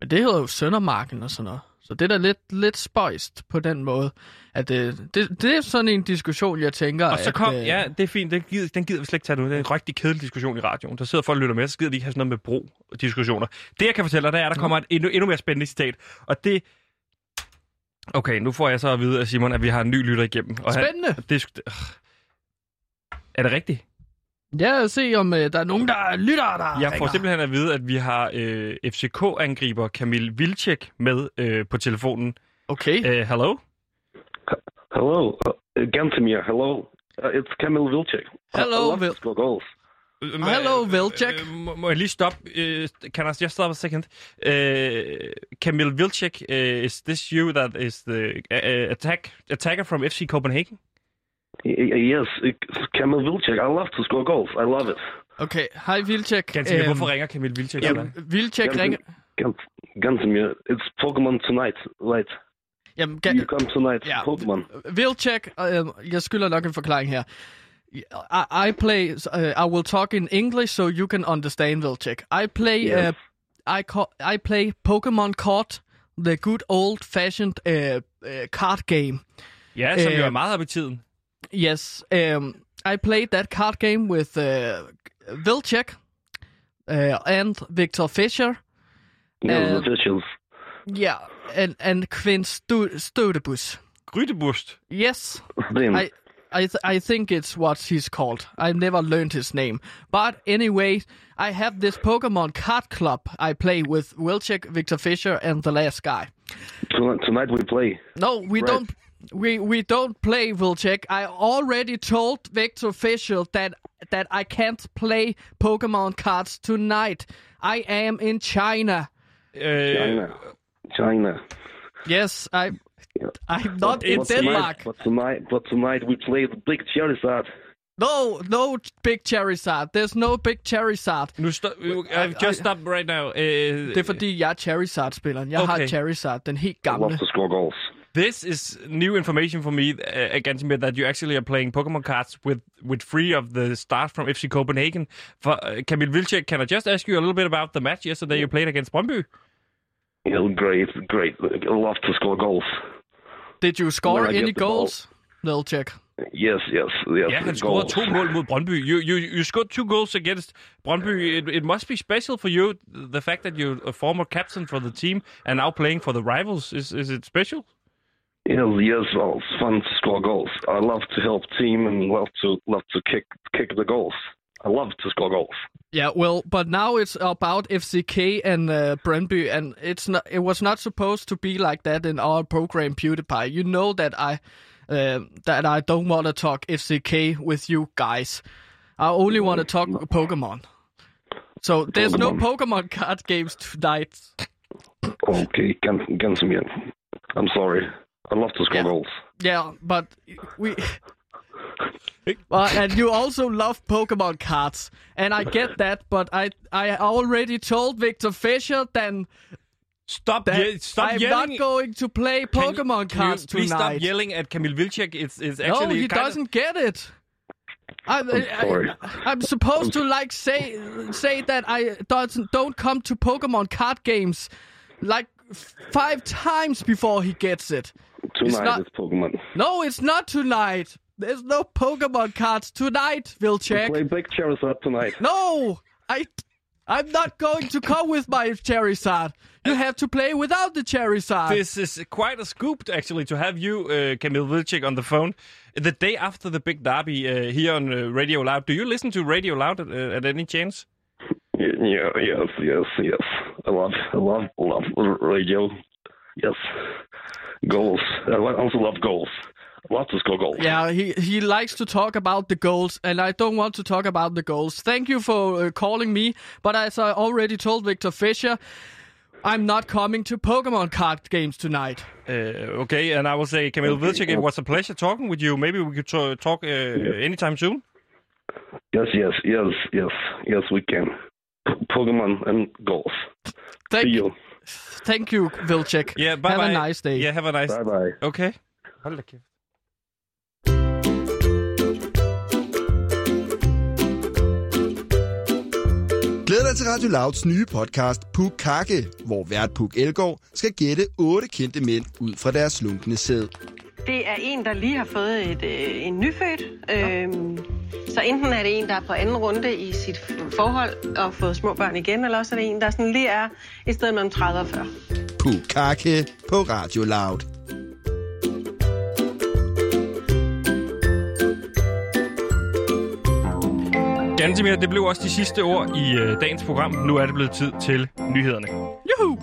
Men det hedder jo Søndermarken og sådan noget. Så det er da lidt, lidt spøjst på den måde. At, øh, det, det er sådan en diskussion, jeg tænker, Og så kom, at, øh, ja, det er fint, den gider, den gider vi slet ikke tage nu. Det er en rigtig kedelig diskussion i radioen. Der sidder folk og lytter med, så gider de ikke have sådan noget med bro-diskussioner. Det, jeg kan fortælle dig, det er, at der kommer et endnu, endnu mere spændende citat. Og det... Okay, nu får jeg så at vide af Simon, at vi har en ny lytter igennem. Og Spændende! Han, det, øh. er det rigtigt? Ja, se om øh, der er nogen, der lytter, der Jeg får ringer. simpelthen at vide, at vi har øh, FCK-angriber Kamil Vilcek med øh, på telefonen. Okay. Uh, hello? Hello, uh, Gantemir. Hello, uh, it's Kamil Vilcek. Hello, Vil- goals. Uh, Hello, Vilcek. Uh, må, må jeg lige stoppe? Uh, can I just stop a second? Uh, Kamil Vilcek, uh, is this you that is the uh, attack attacker from FC Copenhagen? Yes, Kamil Vilcek. I love to score goals. I love it. Okay, hej Vilcek. Gansimir, hvorfor ringer Kamil Vilcek? Ja? Vilcek ringer... Gan- Gansimir, it's Pokemon tonight, right? Jamen, You come tonight, Ja. Pokemon. Vilcek, uh, jeg skylder nok en forklaring her. I, I play, uh, I will talk in English so you can understand Vilcek. I play, Yes. uh, I, call, I play Pokemon Card, the good old-fashioned uh, uh, card game. Ja, som jo er Øh, meget op i tiden. Yes, um, I played that card game with uh, Vilcek uh, and Victor Fischer. Yes, Uh, officials. Yeah, and and Quinn Stu- Stodebus. Grydebust. Yes, Then, I I th- I think it's what he's called. I never learned his name. But anyway, I have this Pokemon card club I play with Wilczek, Victor Fisher, and the last guy. tonight, tonight we play. No, we Right. don't. We we don't play Wilczek. I already told Victor Fisher that that I can't play Pokemon cards tonight. I am in China. Uh, China. China. Yes, I. I'm not in But Denmark. Tonight, but tonight, but tonight we play the big Charizard. No, no big cherry Charizard. There's no big Charizard. nu stop, I've just stopped right now. Uh, Det er fordi, jeg er Charizard-spilleren. Jeg har Okay. Charizard, den helt I love to score goals. This is new information for me, uh, Gansimir, that you actually are playing Pokemon cards with with three of the stars from FC Copenhagen. For uh, Kamil Vilcek, can I just ask you a little bit about the match yesterday you played against Brøndby? Yeah, great, great. I love to score goals. Did you score When I any get the ball. goals? No check. Yes, yes, yes. Ja, han goals. scorede to mål mod Brøndby. You, you, you scored two goals against Brøndby. It, it must be special for you, the fact that you're a former captain for the team and now playing for the rivals. Is, is it special? Yes. Well, it's fun to score goals. I love to help team and love to love to kick kick the goals. I love to score goals. Yeah, well, but now it's about FCK and uh, Brøndby, and it's not. It was not supposed to be like that in our program, PewDiePie. You know that I uh, that I don't want to talk FCK with you guys. I only want to talk Pokemon. So there's no Pokemon card games tonight. Okay, Gan- Gansimir. I'm sorry. I love to score Yeah. goals. Yeah, but we. well, and you also love Pokemon cards, and I get that. But I, I already told Victor Fisher then Stop, that ye- stop I'm yelling. not going to play Can you- Pokemon can you cards please tonight. stop yelling at Kamil Vilcek. It's, it's no, actually he kind doesn't get it. I'm, sorry. I, am supposed to like say say that I doesn't don't come to Pokemon card games like f- five times before he gets it. Tonight not- it's Pokemon. No, it's not tonight. There's no Pokemon cards tonight, Vilcek. Play big Charizard tonight. No, I, I'm not going to come with my Charizard. You have to play without the Charizard. This is quite a scoop, actually, to have you, uh, Kamil Vilcek, on the phone the day after the big derby uh, here on uh, Radio Loud. Do you listen to Radio Loud at, uh, at any chance? Y- Yeah, yes, yes, yes. I love, I love, love radio. Yes, goals. I also love goals. I love to score goals. Yeah, he, he likes to talk about the goals, and I don't want to talk about the goals. Thank you for uh, calling me, but as I already told Victor Fisher, I'm not coming to Pokemon card games tonight. Uh, okay, and I will say, Kamil Vilcek, it was a pleasure talking with you. Maybe we could t- talk uh, anytime soon. Yes, yes, yes, yes, yes. We can. P- Pokemon and goals. Thank See you. Thank you, Vilcek. Yeah, bye Have bye. a nice day. Yeah, have a nice Bye bye. Okay. Hold da kæft. Glæd dig til Radio Louds nye podcast, Puk Kakke, hvor vært Puk Elgård skal gætte otte kendte mænd ud fra deres slunkne sæd. Det er en, der lige har fået et, øh, en nyfødt. Øhm, så enten er det en, der er på anden runde i sit forhold og fået små børn igen, eller også er det en, der sådan lige er et sted mellem 30 og 40. Puk Kakke på Radio Loud. Gantemir, det blev også de sidste ord i øh, dagens program. Nu er det blevet tid til nyhederne. Juhu!